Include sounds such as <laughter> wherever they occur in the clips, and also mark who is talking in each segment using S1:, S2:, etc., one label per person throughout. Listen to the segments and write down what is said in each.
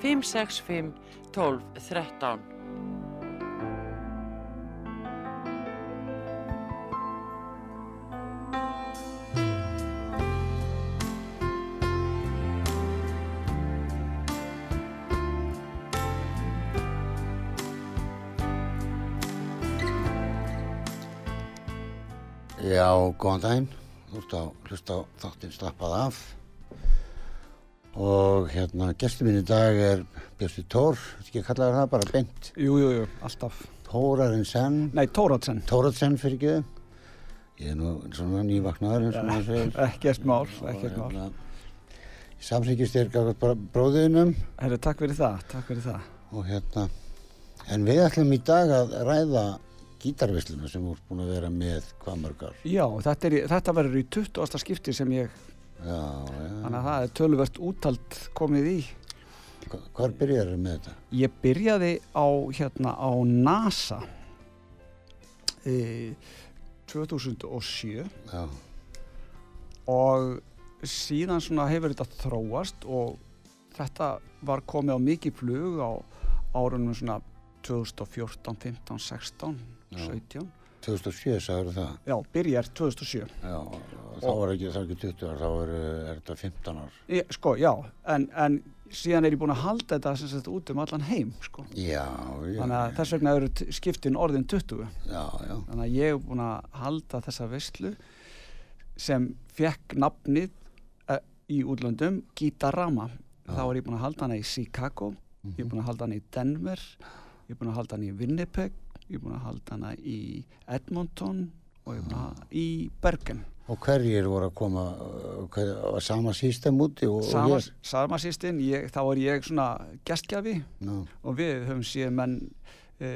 S1: 565 12 13.
S2: Já, góðan daginn. Þú ert að hlusta á þáttinn slappað af. Og hérna, gestur mín í dag er Björsti Tór, ekki að kalla það bara beint.
S3: Jú, jú, alltaf.
S2: Tórarinn Senn,
S3: Nei, Tóratsen.
S2: Tóratsen fyrir ekki. Ég er nú svona nývaknaður eins og maður segir. <laughs>
S3: Ekkert mál, ekkert mál.
S2: hérna, Ég samsýkist þér gafað bróðinum
S3: Herru, takk fyrir það, takk fyrir það.
S2: og hérna, en við ætlum í dag að ræða gítarvisluna sem ert búin að vera með hvað mörgar.
S3: Já, þetta, er, þetta verður í 20. skipti sem ég,
S2: Já,
S3: þannig að það er töluvert úttalt komið í.
S2: Hva- Hvar byrjar með þetta?
S3: Ég byrjaði á, hérna, á NASA e, 2007
S2: Já,
S3: og síðan svona hefur þetta þróast og þetta var komið á mikið flug á árunum svona 2014, 15, 16,
S2: Já.
S3: 17.
S2: 2007 sagður það.
S3: Já, byrjar 2007.
S2: Já, þá er ekki, það er ekki 20 ár, þá er, er þetta 15 ár.
S3: Ég, sko, já, en, en síðan er ég búin að halda þetta sem sagt út um allan heim, sko.
S2: Já, já.
S3: Þannig að þess vegna eru skiptin orðin 20.
S2: Já, já,
S3: Þannig að ég er búin að halda þessa veislu sem fekk nafnið uh, í útlöndum Gitarama. Þá er ég búin að halda hana í Chicago, ég er búin að halda hana í Denver, ég er búin að halda hana í Winnipeg, ég er búin að halda hana í Edmonton og ég er búin að halda í Bergen.
S2: Og hverjir voru að koma, uh, hver, var sama system úti og,
S3: Sama,
S2: og
S3: sama sýstin, ég, þá er ég svona gestgjafi
S2: Ná,
S3: og við höfum síðan menn e,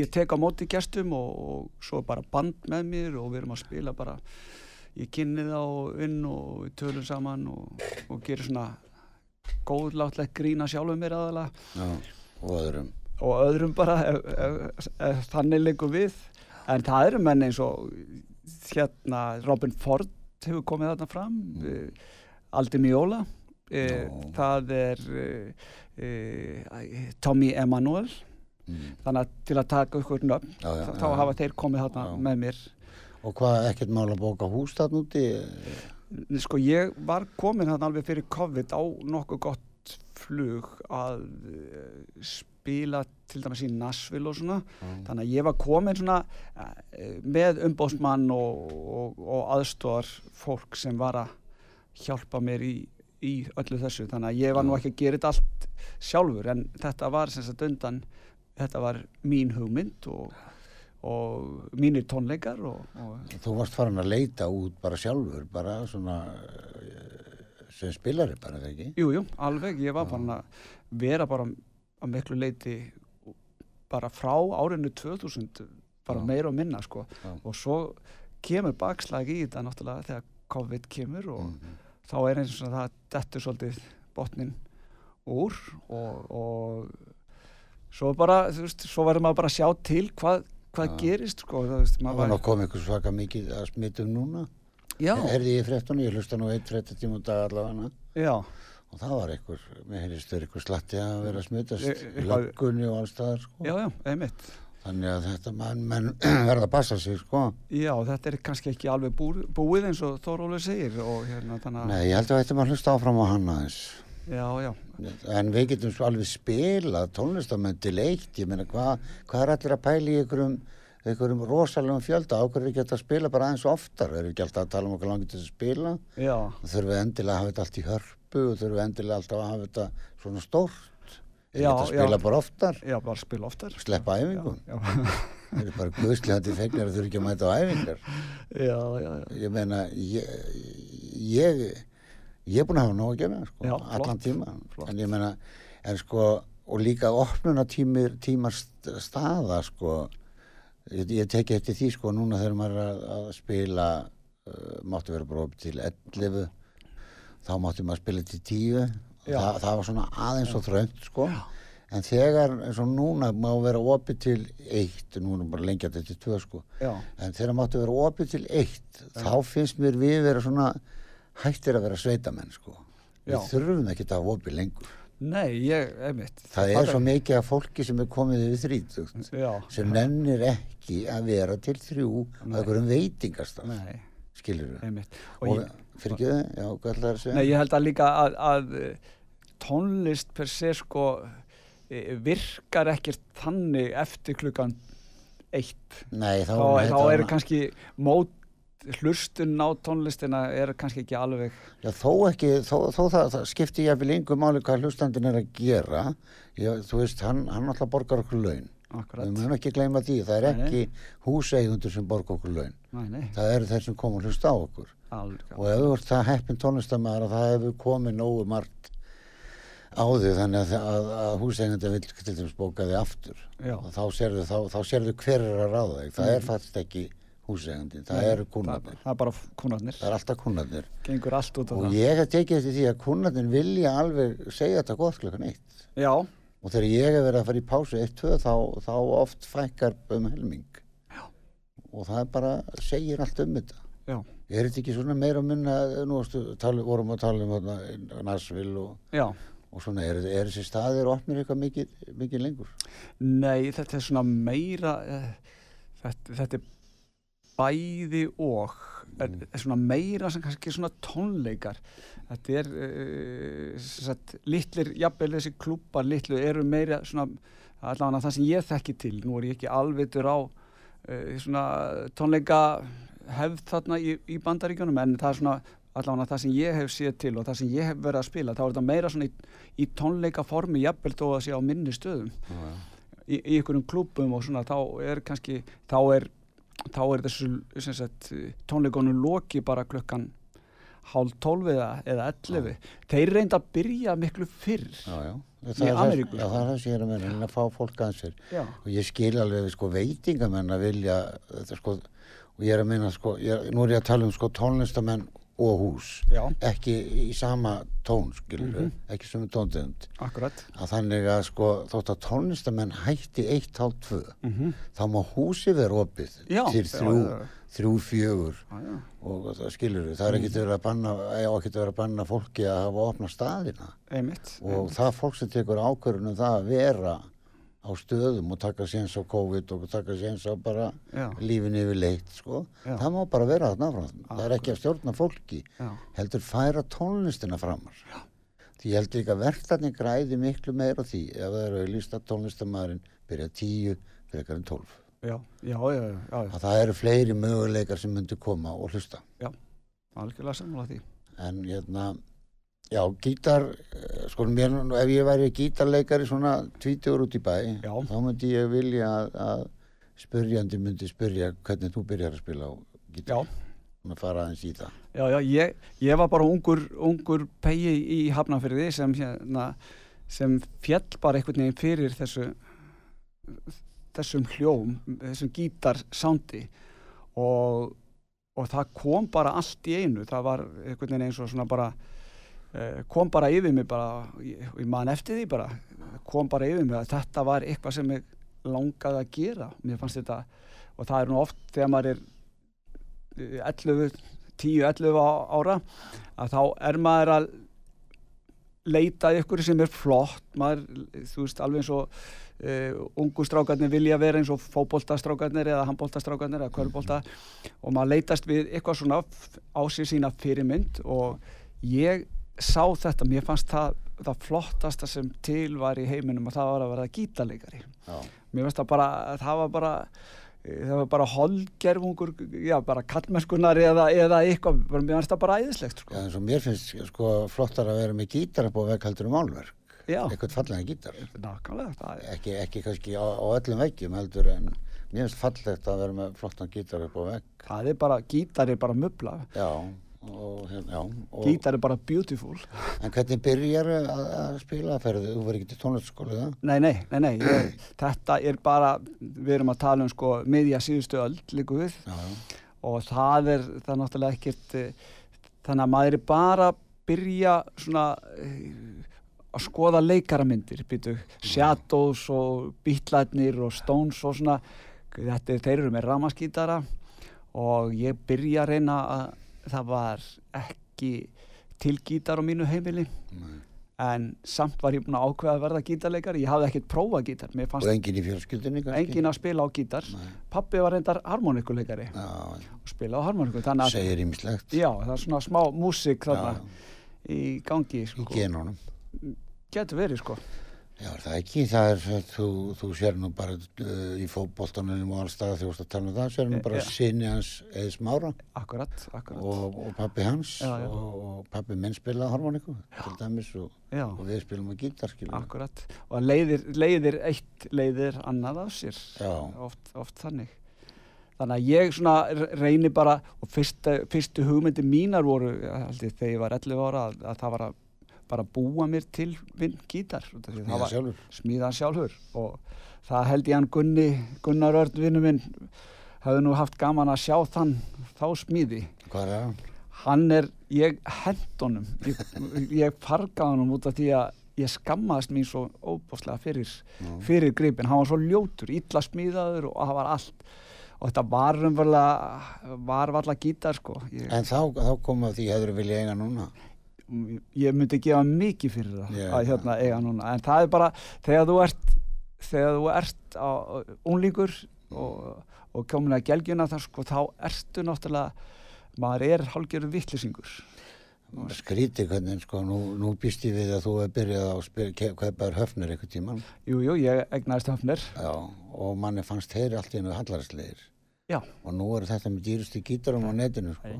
S3: ég tek á móti gestum og, og svo er bara band með mér og við erum að spila bara ég kynni þá inn og við tölum saman og, og gerir svona góðláttlegt grína sjálfum mér aðalega
S2: já, og öðrum.
S3: Og öðrum bara ef, ef, ef þannig leikum við en það eru menn eins og hérna Robin Ford hefur komið þarna fram mm. Aldi Miola e, það er e, e, Tommy Emanuel
S2: Mm.
S3: þannig að til að taka ykkur nöfn
S2: Já, já,
S3: þá
S2: já.
S3: hafa þeir komið þarna með mér
S2: Og hvað, ekkert mál að bóka hús þarna úti?
S3: sko ég var komin þarna alveg fyrir COVID á nokkuð gott flug að eh, spila til dæmis í Nashville og svona. Þannig að ég var komin svona eh, með umbóðsmann og, og, og aðstóðar fólk sem var að hjálpa mér í, í öllu þessu. Þannig að ég var nú ekki að gera þetta allt sjálfur en þetta var sem sagt undan þetta var mín hugmynd og, og mínir tónleikar og, og
S2: Þú varst farin að leita út bara sjálfur, bara svona uh, sem spilari bara, þegar ekki?
S3: Jú, jú, alveg, ég var bara að vera bara að miklu leiti bara frá árinu 2000 bara
S2: Já.
S3: meira og minna sko
S2: Já.
S3: og svo kemur bakslag í þetta náttúrulega þegar COVID kemur og
S2: Mhm.
S3: þá er eins og það dettur svolítið botnin úr og, og svo bara, þú veist, svo verður maður bara að sjá til hvað, hvað gerist sko, þú veist,
S2: Það
S3: maður
S2: var nú
S3: var,
S2: að koma ykkur svaka mikið að smitum núna.
S3: Já,
S2: Herði ég fréttunni, ég hlusta nú eitt fréttatíma á dag allavega
S3: já,
S2: og það var einhver, mér heyrðist þau einhver slatti að vera
S3: E-
S2: í
S3: eitthvað-
S2: löggunni og allstaðar sko.
S3: já, já, einmitt
S2: Þannig að þetta menn, menn <clears throat> verða að passa sig sko.
S3: Já, þetta er kannski ekki alveg bú, búið eins og Þórólu segir og hérna þannig að,
S2: Nei, ég held að þetta maður hlusta áfram á hann aðeins.
S3: já, já,
S2: En við getum svo alveg spilað tónlistamenn til eitt, ég meina hvað hva er allir að pæla í einhverjum, einhverjum rosalegum fjölda, ákveður ekki að spila bara aðeins oftar, erum við ekki alltaf að tala um okkur langið til að spila,
S3: já,
S2: þurfum við endilega að hafa þetta allt í hörpu og þurfum við endilega alltaf að hafa þetta svona stórt, er
S3: Já,
S2: þetta að spila
S3: já.
S2: bara oftar,
S3: já, bara spila oftar.
S2: sleppa æfingum, það er bara guðslegandi fegnir að þurfa ekki að mæta á æfingar,
S3: já, já, já,
S2: ég meina, ég, ég, er búin að hafa nóg að gera, sko,
S3: Já,
S2: allan tíma,
S3: flott.
S2: en ég meina, en sko, og líka opnuna tímar st- staða sko ég, ég teki eftir því sko núna þegar maður er að, að spila uh, mátti vera opið til 11 þá mátti maður spila til 10
S3: Já.
S2: það, var svona aðeins og þröngt sko. En þegar eins og núna má vera opið til 1 núna bara lengja þetta til 2 sko.
S3: Já,
S2: en þegar mátti vera opið til 1 þá finnst mér við vera svona hættir að vera sveitamenn sko.
S3: Já.
S2: við þurfum ekki að hafa opið lengur
S3: nei, ég, einmitt.
S2: Það er svo mikið af fólki sem er komið yfir þrítugt
S3: Já,
S2: sem nennir ekki að vera til þrjú á einhverjum veitingastaf
S3: nei,
S2: skilur við
S3: einmitt.
S2: Og,
S3: og ég,
S2: fyrir ekki það, já, hvað ætlaði að segja?
S3: Nei, ég held að líka að, að eh, tónlist per se sko eh, virkar ekkert þannig eftir klukkan eitt.
S2: Nei, þá,
S3: Þá, þá er kannski mót hlustun á tónlistina er kannski ekki alveg
S2: já, þó ekki, þó, þó það, það skipti ég að vilja yngur máli hvað hlustandinn er að gera. Já, þú veist, hann, hann alltaf borgar okkur laun. Við mögum ekki gleyma því, það er
S3: Nei,
S2: ekki húseigundur sem borgar okkur laun.
S3: Nei, nei,
S2: það eru þeir sem koma að hlusta á okkur.
S3: Alveg.
S2: og ef þú ert það heppin tónlistamæður að það hefur komið nógu margt á þig þannig að, að, að húseignandi vil til dæmis bóka þig aftur. Þá sérðu, þá, þá sérðu hver er að ráða þig. Það er fast ekki húseigandi það eru kunnarnir,
S3: Það er bara kunnarnir.
S2: það er alltaf
S3: Gengur allt
S2: og
S3: það.
S2: ég hef tekið eftir því að kunnarnir vilja alveg segja þetta gott klukkan eitt
S3: Já,
S2: og þegar ég hef verið að fara í pásu 1-2 þá, þá oft fækkar um helming
S3: Já.
S2: og það er bara segir allt um þetta
S3: já,
S2: Er þetta ekki svona meira að minna, nú varstu, tala, vorum að tala um þarna Nashville og,
S3: já.
S2: og svona, er, er þessi staðir opnir eitthvað mikið, mikið lengur?
S3: Nei, þetta er svona meira, uh, þetta, þetta er bæði og,
S2: Mm.
S3: svona meira sem kannski svona tónleikar. Þetta er, uh, sagt, litlir, jafnvel þessi klúpar litlu eru meira svona, allavega það sem ég þekki til. Nú er ég ekki alvitur á uh, svona tónleika hefð þarna í, í bandaríkjunum en það er svona allavega það sem ég hef séð til og það sem ég hef verið að spila þá er þetta meira svona í, í tónleika formi jafnvel þó að sé á minni stöðum í, í einhverjum klúbum og svona þá er kannski þá er, þá er þessu sagt, tónleikonum loki bara klukkan hálf tólf eða, eða ellefi þeir reynda að byrja miklu fyrr
S2: Já, já.
S3: Í
S2: er
S3: Ameríku,
S2: það er það sem ég er að menna, en að fá fólk aðeins fyrr.
S3: já,
S2: Og ég skil alveg, sko, veitingamenn að vilja, þetta sko, og ég er að minna, sko, nú er ég að tala um, sko, tónlistamenn og hús.
S3: já,
S2: Ekki í sama tón, skilur ekki sem
S3: akkurat.
S2: Að þannig að, sko, þótt að tónlistamenn hætti eitt, hálf, tvö,
S3: mm
S2: þá má húsi vera opið
S3: Já,
S2: til
S3: já,
S2: þrjú,
S3: já, já.
S2: þrjú, fjögur.
S3: Já, já,
S2: og það skilur við, það er ekkert verið að banna, ekkert verið að banna fólki að hafa opna staðina.
S3: Einmitt
S2: og það fólk sem tekur ákvörðunum það að vera á stöðum og taka séns á COVID og taka séns á bara
S3: já,
S2: lífin yfir leitt, sko,
S3: Já.
S2: það má bara vera þarna áfram, það er ekki að stjórna fólki
S3: já,
S2: heldur færa tónlistina framar. Já. því heldur ekki að verktarnir græði miklu meira því ef það eru að lísta tónlistamæðurinn byrja tíu frekar en tólf.
S3: Já, já, já, já, já,
S2: að það eru fleiri möguleikar sem myndu koma og hlusta.
S3: Algjörlega sammála því.
S2: En hérna já, gítar eh, sko mér, ef ég væri gítarleikari svona tvítugur út í bæ
S3: Já.
S2: þá myndi ég vilja að, að spyrjandi myndi spyrja hvernig þú byrjar að spila á gítar
S3: Já.
S2: og fara aðeins í það
S3: Já, já, ég, ég var bara ungur, ungur pegi í Hafnarfyrði sem, hérna, sem fjall bara einhvern veginn fyrir þessu, þessum hljóm, þessum gítarsándi og, og það kom bara allt í einu, það var einhvern veginn eins og svona bara, kom bara yfir mig bara, ég, man eftir því bara, kom bara yfir mig að þetta var eitthvað sem ég langaði að gera, mér fannst þetta, og það er nú oft þegar maður er eh, 11 10-11 á- ára að þá er maður að leita ykkur sem er flott. Maður, þú veist, alveg eins og uh, ungu strákarnir vilja vera eins og fótboltastrákarnir eða handboltastrákarnir eða kvörbólta og maður leitast við eitthvað svona á sér sína fyrirmynd. Og ég sá þetta, mér fannst það það flottasta sem til var í heiminum og það var að vera gítarleikari.
S2: Já,
S3: mér finnst það bara, það var bara það var bara holgerfungur já, bara kallmennskunar eða, eða eitthvað, mér finnst það bara æðislegt sko.
S2: já, eins og mér finnst sko flottar að vera með gítar upp á vegg heldur um álverk eitthvað fallega gítar. Ekki, ekki kannski á, á öllum veggjum heldur en mér finnst fallegt að vera með flottan gítar upp á vegg
S3: það er bara, gítar er bara mubla
S2: já, og, hérna, já, og,
S3: Gítar er bara beautiful.
S2: En hvernig byrjar að, að spila ferðu? Þú verður ekki til tónlistaskóli það?
S3: Nei, nei, nei, nei. Ég, <clears throat> þetta er bara, við erum að tala um sko miðja síðustu öll líku við
S2: Já,
S3: og það er, það er náttúrulega ekkert, eh, þannig að maður er bara að byrja svona eh, að skoða leikaramyndir, býtu, Shadows og Beatlætnir og Stones og svona, þetta er, þeir eru með ramaskítara og ég byrja að reyna að það var ekki til gítar á mínu heimili
S2: Nei.
S3: en samt var ég búin að ákveða að verða gítarleikari, ég hafði ekkert prófað gítar,
S2: Og enginn í fjölskyldinni
S3: engin að spila á gítar,
S2: Nei.
S3: pappi var reyndar harmonikuleikari
S2: Já,
S3: og spila á harmoniku,
S2: segir ímislegt
S3: já, það er svona smá
S2: Já,
S3: í gangi,
S2: í
S3: sko,
S2: genónum.
S3: getur verið, sko
S2: Já, það ekki, það er, þú, þú sér nú bara uh, í fótboltanum og allstað þegar þú veist að tala um það, sér nú bara
S3: Ja.
S2: sinni hans eða smára.
S3: Akkurat, akkurat,
S2: og, og pappi hans
S3: Já, já.
S2: Og, og pappi minn spilaði harmoniku til dæmis og, og við spilum á gítar, skilum
S3: akkurat. Og leiðir, leiðir eitt leiðir annað af sér. Oft, oft þannig. Þannig að ég svona re- reyni bara og fyrsta, fyrstu hugmyndi mínar voru held ég, þegar ég var 11 ára að, að það var að bara búa mér til vinn gítar
S2: Smíða sjálfur.
S3: sjálfur. Og það held ég hann Gunni, Gunnar Örn vinnu minn hafði nú haft gaman að sjá þann þá smíði.
S2: Hvað er það?
S3: hann er, ég hend honum ég, ég fargaði honum út af því að ég skammaðist mín svo óbúslega fyrir, fyrir gripin hann var svo ljótur, illa smíðaður og það var allt. Og þetta var umverulega var varla gítar sko. Ég,
S2: En þá, þá kom að því hefur vilja eiga núna
S3: ég myndi gefa mikið fyrir það
S2: Já.
S3: að hérna eiga núna. En það er bara þegar þú ert þegar þú ert á, unlingur og, og komin að gelgjuna þar sko þá ertu náttúrulega maður er hálfgerður vittlisingur
S2: Skríti hvernig, sko, nú, nú býst ég við að þú hefur byrjað á er höfnir einhvern tíman
S3: Jú, jú, ég egnaðist höfnir.
S2: Já, og manni fannst þeir allt í hennu hallarslegir
S3: Já,
S2: og nú eru þetta með dýrustu gítarum á netinu sko.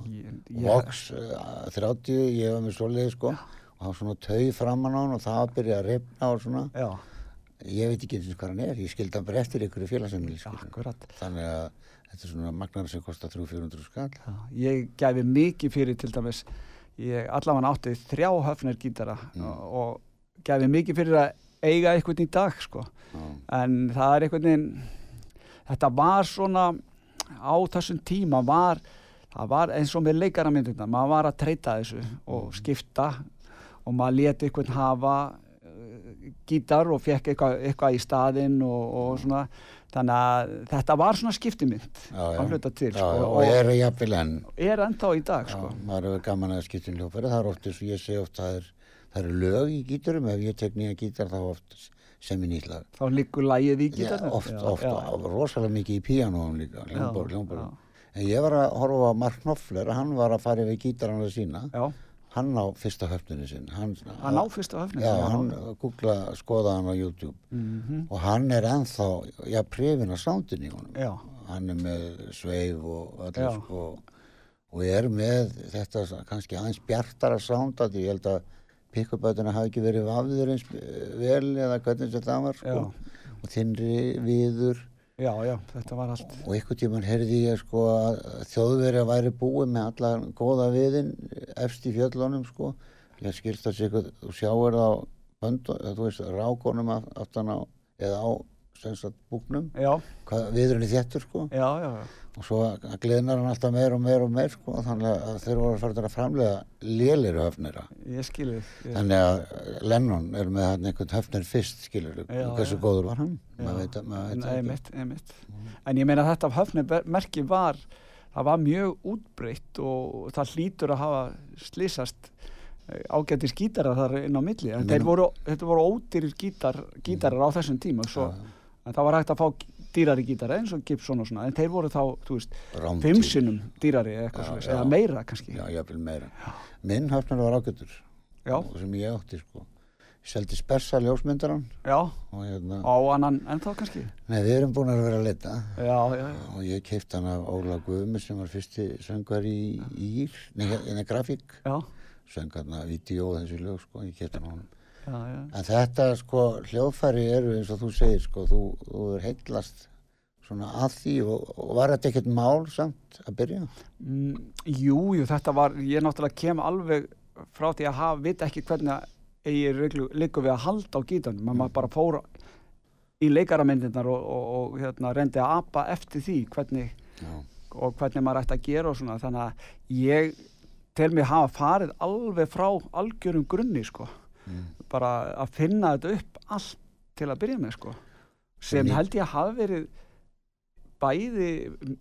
S2: Vox uh, 30, ég var með svoleiði sko. Og það var svona tau framan á hann og það var að reyfna og svona.
S3: Já,
S2: ég veit ekki eins og hvað hann er, ég skildi hann bara eftir ykkur í félagsemili
S3: akkurat.
S2: Þannig að þetta er svona magnar sem kostar 300-400 skall.
S3: Já, Ég gæfi mikið fyrir til dæmis ég allavega átti þrjá höfnir gítara og, og gæfi mikið fyrir að eiga eitthvað í dag sko. En það er einhvern veginn þetta var svona á þessum tíma var það var eins og með leikaramyndirna maður var að treyta þessu og skipta og maður leti einhvern hafa uh, gítar og fekk eitthvað, eitthvað í staðinn og, og svona. Þannig að þetta var svona skiptimynd að hluta til
S2: Já,
S3: sko,
S2: já, og er jafnvel enn.
S3: Er ennþá í dag
S2: Já,
S3: sko.
S2: maður hefur gaman að skipta um hljófæri það er oft eins og ég segi oft það er, það eru lög í gítarum. Ef ég tek nýja gítar þá oft sem ég nýtt lag
S3: þá liggur lægið í
S2: Já,
S3: gítarnum
S2: oft, oft, og rosalega mikið í píanóum líka hljómbor,
S3: já,
S2: hljómbor
S3: já.
S2: en ég var að horfa á Mark Knopfler hann var að fara yfir gítarana sína.
S3: Já,
S2: hann á fyrsta höfninu sinn hann,
S3: hann á fyrstu höfni
S2: já, hann googla, skoða hann á YouTube.
S3: Mhm.
S2: og hann er ennþá já, prifin á soundin í honum.
S3: Já,
S2: hann er með sveif og
S3: Já.
S2: öllu sko. Og er með þetta kannski aðeins bjartara sound að ég held að pikkubötuna hafi ekki verið vafður eins eh, vel eða hvernig sem það var sko. Og þinnri viður.
S3: Já, já, þetta var allt.
S2: Og einhvern tíman heyrði ég sko að þjóðverja væri búið með alla góða viðin efst í fjöllunum sko. Ég skilst að sér þú sjáur það á böndu, þú veist rákonum aft- aftan á eða á sagt búknum. Er þéttur sko.
S3: Já, já, já.
S2: og svo gleðnar hann alltaf meir og meir og meir sko þannig að þeir voru að fara að framlega lélir höfnira
S3: ég skilði ég,
S2: þannig að Lennon er með hann einhvern höfnir fyrst skilur
S3: Já,
S2: hversu góður var hann? Maður veit, að-
S3: Nei, einmitt, einmitt. en ég meina þetta höfni merki var það var mjög útbreytt og það hlýtur að hafa slísast ágættir skítarar þar inn á milli. En voru, þetta voru ódýrir gítar, gítarar á þessum tíma svo, en það var hægt að fá dýrari gítara eins og Gibson og svona en þeir voru þá, þú veist, sinnum dýrari eitthvað
S2: Já, já.
S3: eða meira kannski.
S2: Já, jáfnvel meira. Minn höfnir var ágættur
S3: Já.
S2: sem ég átti sko. Ég seldi spersa ljósmyndaran
S3: já,
S2: og hérna
S3: á annan en þá kannski?
S2: Nei, við erum búin að vera að leta.
S3: Já, já, já,
S2: og ég keipt hann af Óla Guðmi sem var fyrsti söngar í Ír nei, hérna grafík.
S3: Já,
S2: söng hann að vídeo og þessi lög sko. Ég keipt hann á honum
S3: já, já.
S2: En þetta sko hljóðfæri eru eins og þú segir sko, þú, þú er heitlast svona að því og, og var þetta ekkert mál samt að byrja?
S3: Mm, jú, jú, þetta var, ég náttúrulega kem alveg frá því að hafa, vita ekki hvernig ég líku við að halda á gítanum, mm. maður bara fór í leikaramyndirnar og, og, og hérna, reyndi að apa eftir því hvernig og hvernig maður ætti að gera og svona, þannig að ég tel mig hafa farið alveg frá algjörum grunni, sko mm. bara að finna þetta upp allt til að byrja með, sko. Sem held ég að hafa verið bæði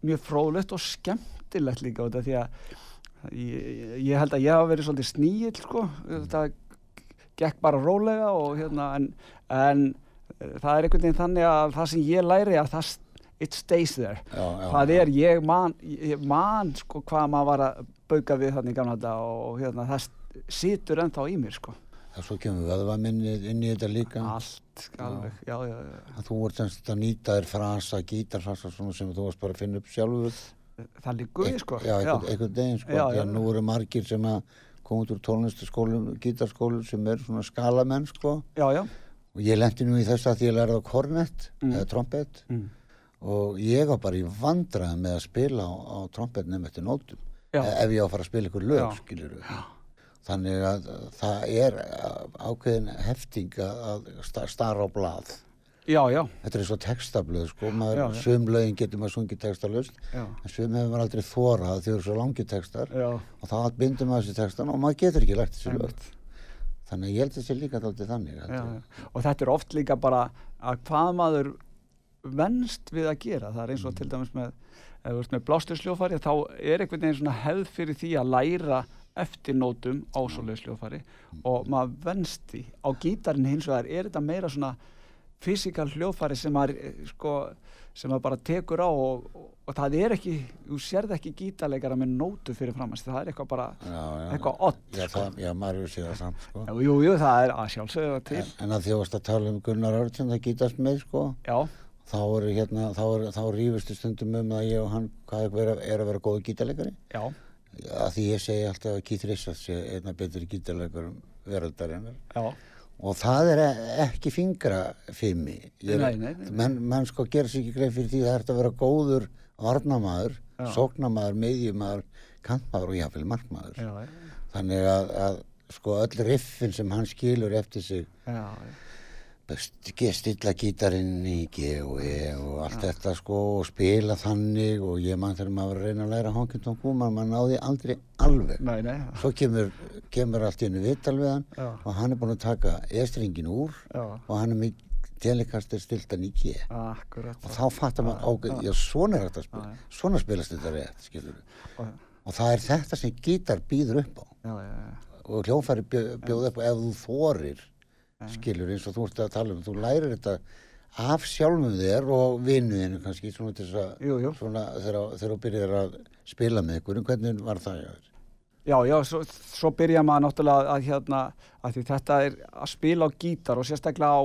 S3: mjög fróðlegt og skemmtilegt líka þetta því að ég, ég held að ég hafa verið svolítið sníil sko, þetta gekk bara rólega og hérna en, en eh, það er einhvern veginn þannig að það sem ég læri að það it stays there. Já, já, það er, ég man, ég man sko hvað maður var að bauka við þannig gamla þetta og hérna það situr ennþá í mér sko
S2: Það svo kemur vöðvaminnið inn í þetta líka.
S3: Allt, alveg, já, já, já.
S2: Að þú vart semst að nýta þér frasa, gítarfrasa svona sem þú varst bara að finna upp sjálfur.
S3: Það líkur við, sko.
S2: Já, einhvern veginn, sko. Já, já. Nú eru margir sem að koma út úr tónlistaskólum, gítarskólum sem er svona skalamenn, sko.
S3: Já, já.
S2: Og ég lendi nú í þess að ég lærði á kornett, mm. eða trompett. Mm. Og ég var bara í vandraði með að spila á, á trompett nefn eftir nótum. Já. Ef ég á að fara að spila ykkur lög, skiljur við. Þannig að það er ákveðin hefting að starra á blað.
S3: Já, já.
S2: Þetta er svo textablöð, sko. Svum lögin getur maður sungið textalust, en svum hefur maður aldrei þórað því þau eru svo langi textar já. og þá bindur maður þessi textan og maður getur ekki lært þessi lög. Þannig að ég held sé líka þáttið þannig. Já,
S3: og þetta er oft líka bara að hvað maður venst við að gera. Það er eins og mm. til dæmis með, með blástursljófari, þá er einhvern veginn svona hefð fyrir því að læra eftir nótum ásóluðsljófari og maður venst því. Á gítarinn hins vegar er þetta meira svona fysikal hljófari sem maður sko, sem maður bara tekur á og, og, og það er ekki, þú sérð ekki gítarleikara með nótu fyrir framast það er eitthvað bara, já, já, eitthvað ott
S2: já, sko. já, maður er sér það samt sko.
S3: Jú, jú, það er að sjálfsögða til.
S2: En, en að þjóðast að tala um Gunnar Örtsson það gítast með sko þá er hérna, þá, þá rífustu stundum um að ég og hann, hvað er að vera góð gítarleikari.
S3: Já
S2: að því ég segi alltaf að Keith Richards er einna betur gítarlegur verðaldarinnar og það er ekki fingra fimmi menn man sko ger sér ekki greið fyrir því það ert að vera góður varnamaður, sóknamaður, meðjumæður kantmaður og jáfnveil markmaður. Já, þannig að, að sko öll riffin sem hann skilur eftir sig já, já stilla gítarinn í G og E og allt ja. þetta sko og spila þannig og ég mann þegar maður reyna að læra Honky-Tonk Woman maður náði aldrei alveg
S3: nei, nei.
S2: svo kemur, kemur allt í hennu vittal við hann ja. og hann er búin að taka estringin úr ja. og hann er með delikastir stiltan í G
S3: Akkurat.
S2: og þá fattar maður ágæð já svona er þetta að spila svona spilast þetta rétt og það er þetta sem gítar býður upp á og hljófæri bjóð upp ef þú þorir skilur eins og þú ert að tala um þú lærir þetta af sjálfum þér og vinnuðinu kannski svona til þess að þegar þú byrjar að spila með ykkur hvernig var það
S3: já já, já svo, svo byrja maður náttúrulega að hérna að þetta er að spila á gítar og sérstaklega á,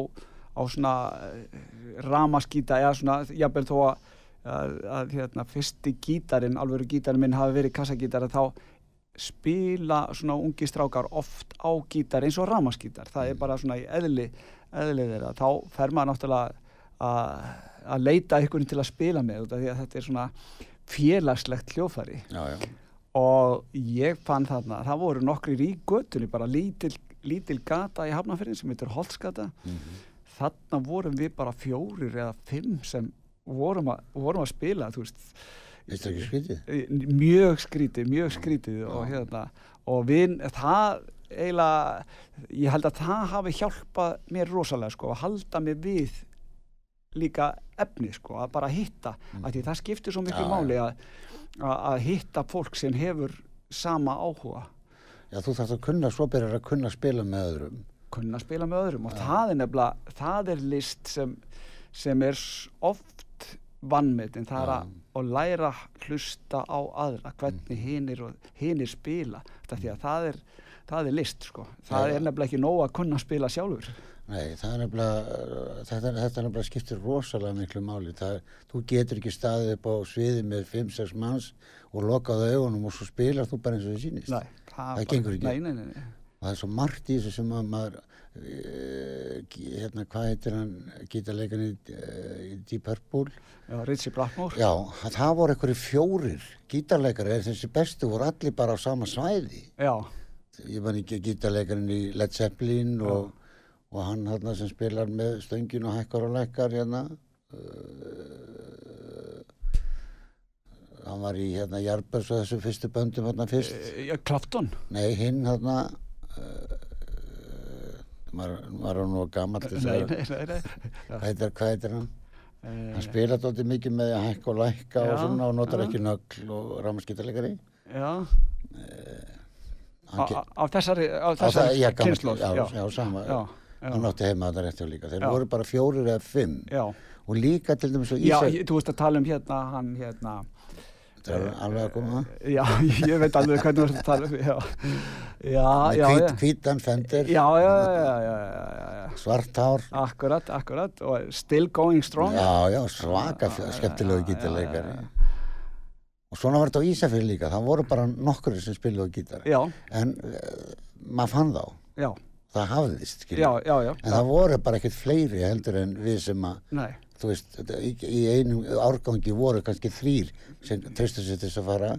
S3: á svona eh, ramaskíta eða svona jafnvel þó að, að, að hérna, fyrsti gítarin, alveg gítarin minn hafi verið kassagítar þá spila svona ungi strákar oft á gítar eins og ramaskítar það er mm. bara svona í eðli eðlið þeirra, þá fer maður náttúrulega að leita ykkur til að spila með því að þetta er svona félagslegt hljófari
S2: já, já.
S3: og ég fann þarna það voru nokkri í göttunni bara lítil, lítil gata í Hafnarferðin sem heitir Holtzgata mm -hmm. þarna vorum við bara fjórir eða fimm sem vorum að, vorum að spila þú veist
S2: Þetta er ekki skrítið?
S3: Mjög skrítið, mjög skrítið og hérna, og við, það eiginlega, ég held að það hafi hjálpað mér rosalega sko að halda mig við líka efni sko, að bara hitta mm. að því það skiptir svo miklu ja, máli að, að hitta fólk sem hefur sama áhuga
S2: Já, þú þarfst að kunna, svo byrjar að kunna spila með öðrum
S3: Kunna spila með öðrum og ja. það er nefnilega, það er list sem, sem er oft vannmetin, það er að, að læra hlusta á aðra hvernig mm. hinnir og hinnir spila þetta því að það er, það er list sko. það er nefnilega ekki nóg að kunna spila sjálfur.
S2: Nei, það er nefnilega þetta, þetta nefnilega skiptir rosalega miklu máli. Er, þú getur ekki staðið upp á sviði með 5-6 manns og lokaðu augunum og svo spilar þú bara eins og þið sýnist.
S3: Nei,
S2: það, það gengur ekki.
S3: Nei, nei, nei,
S2: það er svo margt í þessu sem að maður hérna, hvað heitir hann gítarleikan í, uh, í Deep Purple?
S3: Já, Ritchie Blackmore.
S2: já, það voru einhverju fjórir gítarleikari, en þessi bestu voru allir bara á sama svæði.
S3: Já,
S2: ég man ekki gítarleikarinn í Led Zeppelin og, og hann hérna sem spilar með stöngin og hækkar og lækkar hérna. Uh, hann var í hérna Jarbers og þessu fyrstu böndum hérna fyrst.
S3: Eh, já, Clapton.
S2: nei hinn hérna maður er nú gammal til þess að hvað heitir, hann?
S3: Eh,
S2: hann spilaði alltaf mikið með að hækka og lækka og
S3: Já,
S2: svona og notar
S3: já.
S2: ekki nögl og rámaskítarleikari
S3: Já,
S2: hann,
S3: á, þessari,
S2: það,
S3: þessari
S2: já, já,
S3: Já,
S2: já, sama.
S3: Já,
S2: hann
S3: já,
S2: átti heima þetta rétt hjá líka. Þeir
S3: Já.
S2: voru bara fjórir eða fimm.
S3: Já.
S2: og líka til dæmis og
S3: Já,
S2: Ísak
S3: ég- þú veist að tala um hérna, hann hérna,
S2: þetta er alveg að koma
S3: já, <laughs> ég veit alveg hvernig þú ert að tala um, já, já, já,
S2: hvítan fendir,
S3: já, já, já, já, já, já, já,
S2: svart hár.
S3: Akkurat, akkurat, og still going strong.
S2: já, já, svaka skemmtilegu
S3: já.
S2: og svona var þetta á Ísafjörð líka það voru bara nokkur sem spilaðu gítar.
S3: Já,
S2: en uh, maður fann þá.
S3: Já,
S2: það hafðist, skilur
S3: já, já, já,
S2: en það voru bara ekkert fleiri heldur en við sem að
S3: nei,
S2: þú veist, í, í einum árgangi voru kannski þrýr sem treystu sér til þess að fara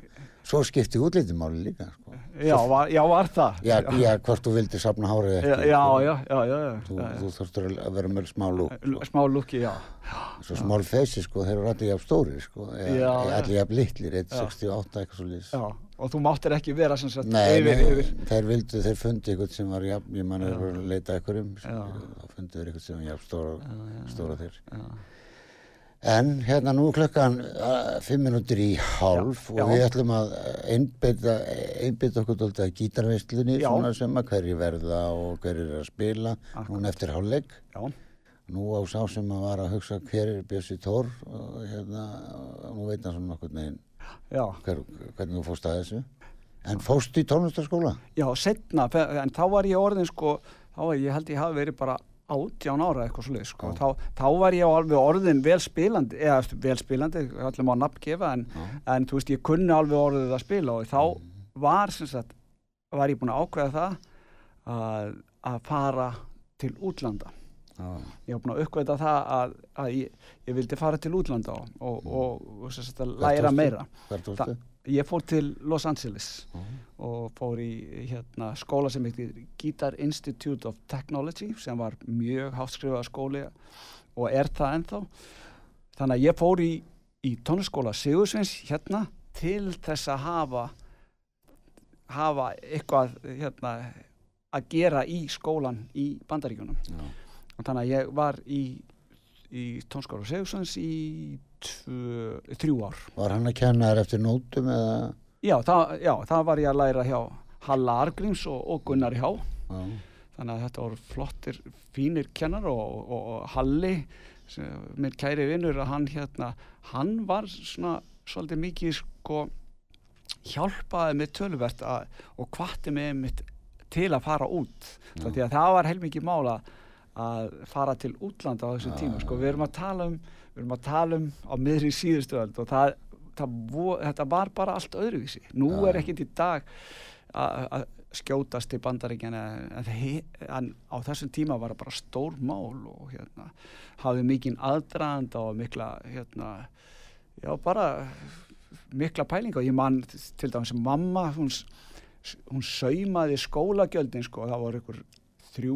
S2: svo skipti útlítimáli líka sko.
S3: já, var, já, var það.
S2: já, já, hvort þú vildi safna hárið
S3: já,
S2: ekki
S3: já,
S2: sko.
S3: já, já, já,
S2: þú,
S3: já,
S2: þú þurftur að vera með smá lúk
S3: já. Smá lúki, já,
S2: svo smál feysi sko, þeir eru allir jafn stóri sko,
S3: Já, já.
S2: allir jafn litlir 1.68 eitthvað svo lýs
S3: já, og þú máttir ekki vera sem sagt
S2: Nei,
S3: yfir, yfir,
S2: þeir vildu, þeir fundi eitthvað sem var jafn, ég mann er að leita eitthvað um
S3: Já.
S2: þá fundu þeir eitthvað sem var jafn stóra, stóra þeir
S3: já,
S2: En hérna nú klukkan uh, fimm minútur í hálf
S3: Já,
S2: og
S3: já.
S2: við ætlum að einbytta, einbytta okkur dóltið að gítarveislunni
S3: Já.
S2: svona sem að hverju verða og hverju er að spila
S3: Akkurat.
S2: núna eftir hálfleik.
S3: já,
S2: Nú á sá sem að var að hugsa hver er Bjössi Tór og hérna, nú veit hann svona nokkur neginn
S3: já,
S2: hver, hvernig þú fórst að þessu. En fórst í tónlistarskóla?
S3: já, setna, en þá var ég orðin sko, þá var ég held ég hafi verið bara átján ára eitthvað svo sko. þá, þá var ég alveg orðin vel spilandi eða eftir, vel spilandi, allir má nafn gefa en, en þú veist, ég kunni alveg orðið að spila og þá var sem sagt, var ég búin að ákveða það að, að fara til útlanda
S2: Já.
S3: ég var búin að uppkveita það að, að ég, ég vildi fara til útlanda og, og, og, og sagt, læra meira Þa, ég fór til Los Angeles
S2: Já.
S3: og fór í hérna, skóla sem heitir Guitar Institute of Technology sem var mjög háttskrifaða skóli og er það ennþá þannig að ég fór í, í tónliskóla Sigursveins hérna til þess að hafa hafa eitthvað hérna, að gera í skólan í bandaríkjunum
S2: Já.
S3: Og þannig að ég var í, í tónskóla Sigursveins í tvö, þrjú ár
S2: Var hann að kenna þér eftir nótum eða?
S3: Já það, já, það var ég að læra hjá Halla Argríms og, og Gunnar Hjá
S2: Já.
S3: þannig að þetta voru flottir, fínir kennar og, og, og Halli minn kæri vinnur að hann hérna hann var svona svolítið mikið sko hjálpaði mig töluvert að, og hvatti mig mitt til að fara út því að það var heilmikið mála að fara til útlanda á þessum
S2: Já,
S3: tíma sko,
S2: já.
S3: við erum að tala um við erum að tala um á miðri síðustu öld og það, það þetta var bara allt öðruvísi nú
S2: Já.
S3: er ekkert í dag að skjótast til bandaríkjana en, en á þessum tíma var það bara stór mál og hérna hafði mikinn aðdraðanda og mikla hérna já bara mikla pælinga og ég man til dæmis mamma hún, hún saumaði skólagjöldin sko það voru ykkur þrjú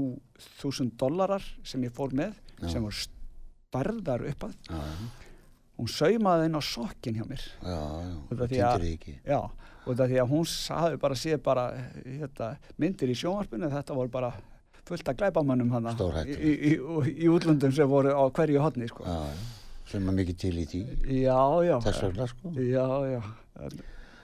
S3: þúsund dollarar sem ég fór með
S2: Já.
S3: sem voru starðar upp að hún saumaði inn á sokkin hjá mér
S2: já, já.
S3: Að-
S2: týndir ekki.
S3: Já, og það því að hún hafi bara séð bara hérna, myndir í sjónvarpinu þetta voru bara fullt glæbamönnum hann í,
S2: Stórhættulegt.
S3: í, í, í útlöndum sem voru á hverju hodni sko.
S2: Sem er mikið til í því.
S3: Já, já
S2: Þess vegna sko.
S3: Já, já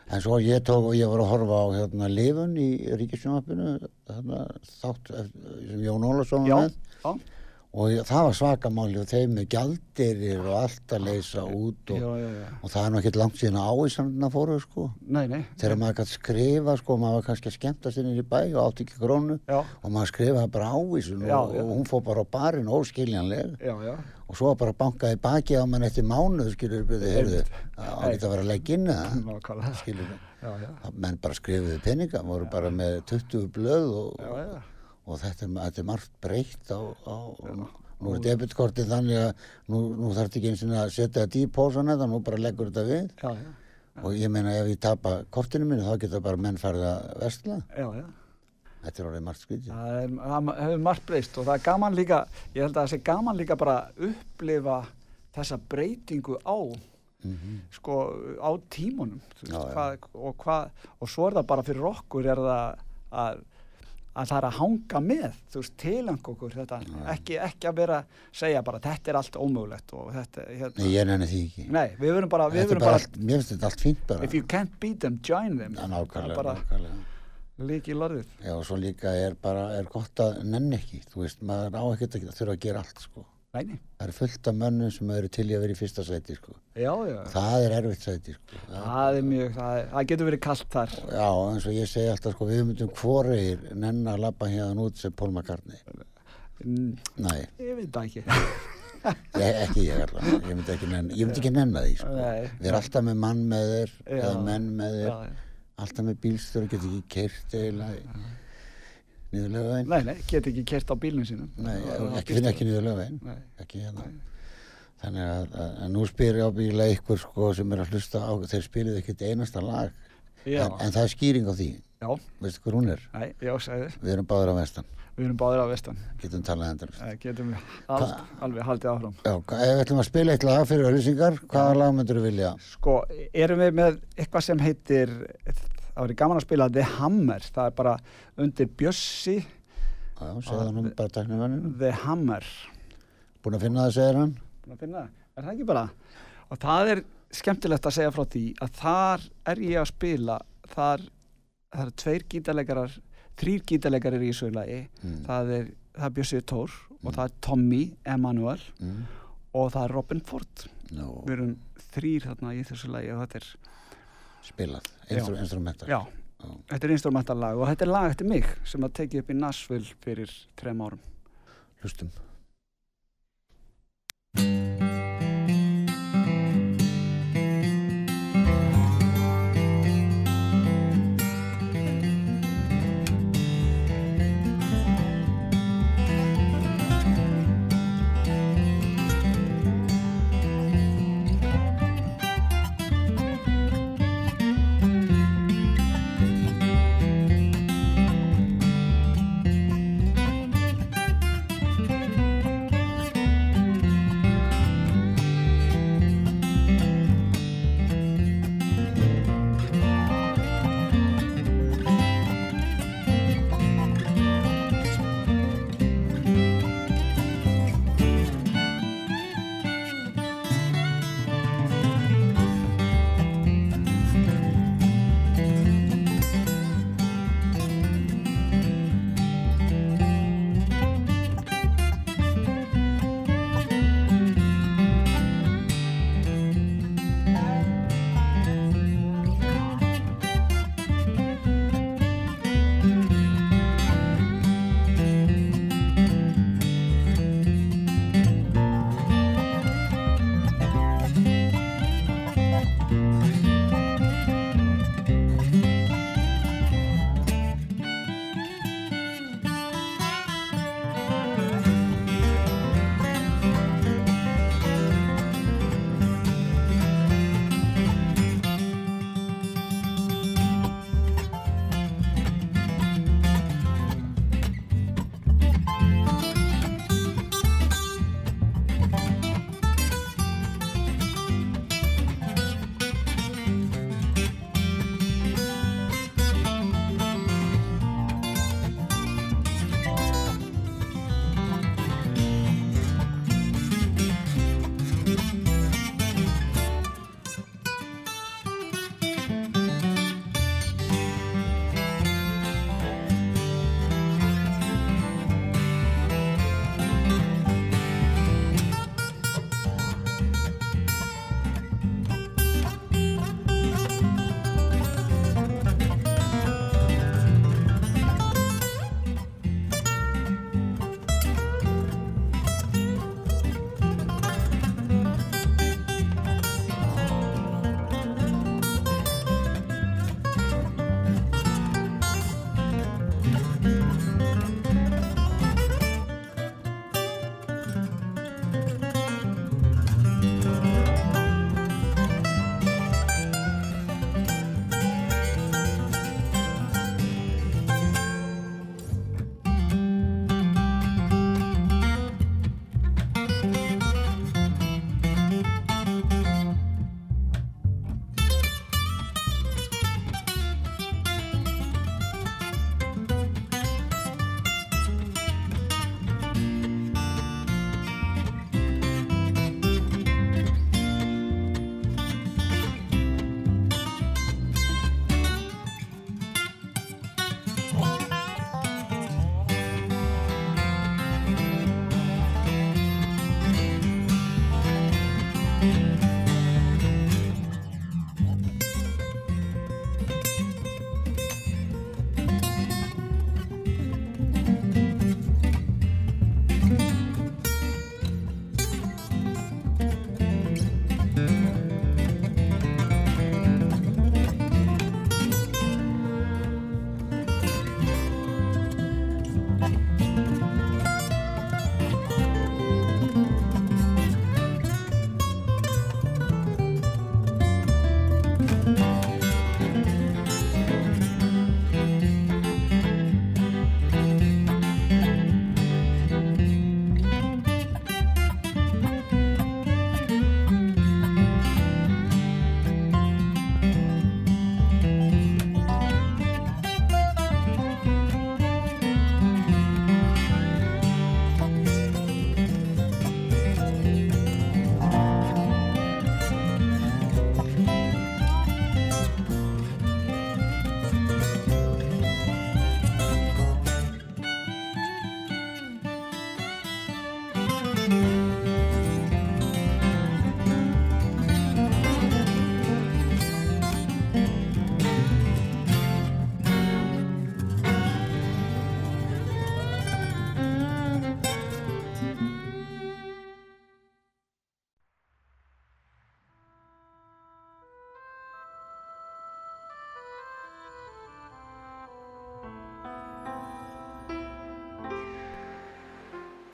S3: en,
S2: svo ég tók og ég var að horfa á hérna lifun í Ríkisjónvarpinu þarna þátt eftir, sem Jón Ólafsson var með og það var svakamáli og þeim með gjaldirir og allt að leysa út og,
S3: já, já, já.
S2: og það er nú ekkert langt síðan að ávísanna fóru sko
S3: Nei, nei.
S2: þegar maður kannski skrifa sko, maður var kannski sér inn í bæ og átti ekki krónu og maður skrifaði bara ávísun
S3: Já,
S2: og, og hún fór bara á barinn óskiljanleg
S3: já, já.
S2: og svo bara bankaði baki á mann eftir mánuð skilur við, heyrðu, á
S3: Nei.
S2: geta að vera að leggja inn það skilur menn bara skrifuði peninga voru bara með 20 blöð og. Og þetta, er, þetta er margt breytt á, á nú er debitkortið þannig að nú, nú þarf ekki eins og að setja þetta í pósan eða nú bara leggur þetta við
S3: Já, já.
S2: og ég meina ef ég tapa kortinu mínu þá geta bara menn farið að vestla
S3: Já, já.
S2: þetta er orðið margt skrítið
S3: Það það hefur margt breyst og það er gaman líka, ég held að það sé gaman líka bara að upplifa þessa breytingu á, sko, á tímunum veist,
S2: Já, já.
S3: hvað, og, hvað, og svo er það bara fyrir okkur er það að, að það er að hanga með, þú veist, tilang okkur þetta, ekki, ekki að vera að segja bara þetta er allt ómögulegt og þetta, hérna,
S2: Nei, ég nenni því ekki.
S3: Nei, við verum bara, við
S2: er
S3: verum
S2: bara allt, mér finnst þetta allt fínt bara.
S3: If you can't beat them, join them, það
S2: nákvæmlega,
S3: bara
S2: nákvæmlega.
S3: líki í lorðið,
S2: Já, og svo líka er bara, er gott að nenni ekki, þú veist, maður á ekkert að þurfa að gera allt, sko.
S3: Næni,
S2: Það er fullt af mönnum sem eru til í að vera í fyrsta sæti, sko.
S3: já, já,
S2: Það er erfitt sæti, sko. Það,
S3: það er mjög, það, það getur verið kallt þar,
S2: já, eins og ég segi alltaf, sko, við myndum hvoreir nenn að labba hérna út sem Paul McCartney.
S3: Mm,
S2: Nei,
S3: ég veit það ekki, <laughs>
S2: ég, ekki ég allavega, ég myndi ekki nenn, ég myndi ekki nenna því, sko.
S3: Nei.
S2: Við erum alltaf með mann með þér,
S3: Já.
S2: eða menn með þér,
S3: já, já.
S2: alltaf með bílstöru, getur ekki keirt eiginlega niðurlega veginn.
S3: Nei, nei, get ekki kert á bílnum sínum.
S2: Nei, ekki finna ekki niðurlega veginn.
S3: Nei.
S2: ekki hérna þannig að, að, að nú spyr ég ábyggilega ykkur sko sem er að hlusta á þeir spiluðu ekkert einasta lag en, en það er skýring á því
S3: já,
S2: veistu hver hún er?
S3: nei, já, segðu.
S2: Við erum báður á vestan
S3: Við erum báðir á vestan.
S2: getum talað endur
S3: getum við allt, alveg haldið áfram.
S2: Já, ef við ætlum að spila eitt lag fyrir auðlýsingar hvaða lag myndur þú vilja?
S3: Sko, erum við með eitthvað sem heitir, það verið gaman að spila The Hammer. Það er bara undir Bjössi,
S2: Já, segða hann bara taknum hann
S3: The Hammer.
S2: Búin að finna það, segir hann
S3: Búin að finna það? Er það ekki bara? Og það er skemmtilegt að segja frá því að þar er ég að spila, þar, það eru tveir gítarleikarar, þrýr gítarleikarar í þessu lagi.
S2: Mm.
S3: Það er, er Bjössi Tór og það er Tommy Emanuel
S2: mm.
S3: og það er Robin Ford.
S2: Nú,
S3: Við erum þrýr þarna í þessu lagi og þetta er,
S2: spilað, instrumental
S3: já,
S2: Já.
S3: þetta er instrumental lag og þetta er lag eftir mig sem að tekið upp í Nashville fyrir trem árum.
S2: Hlustum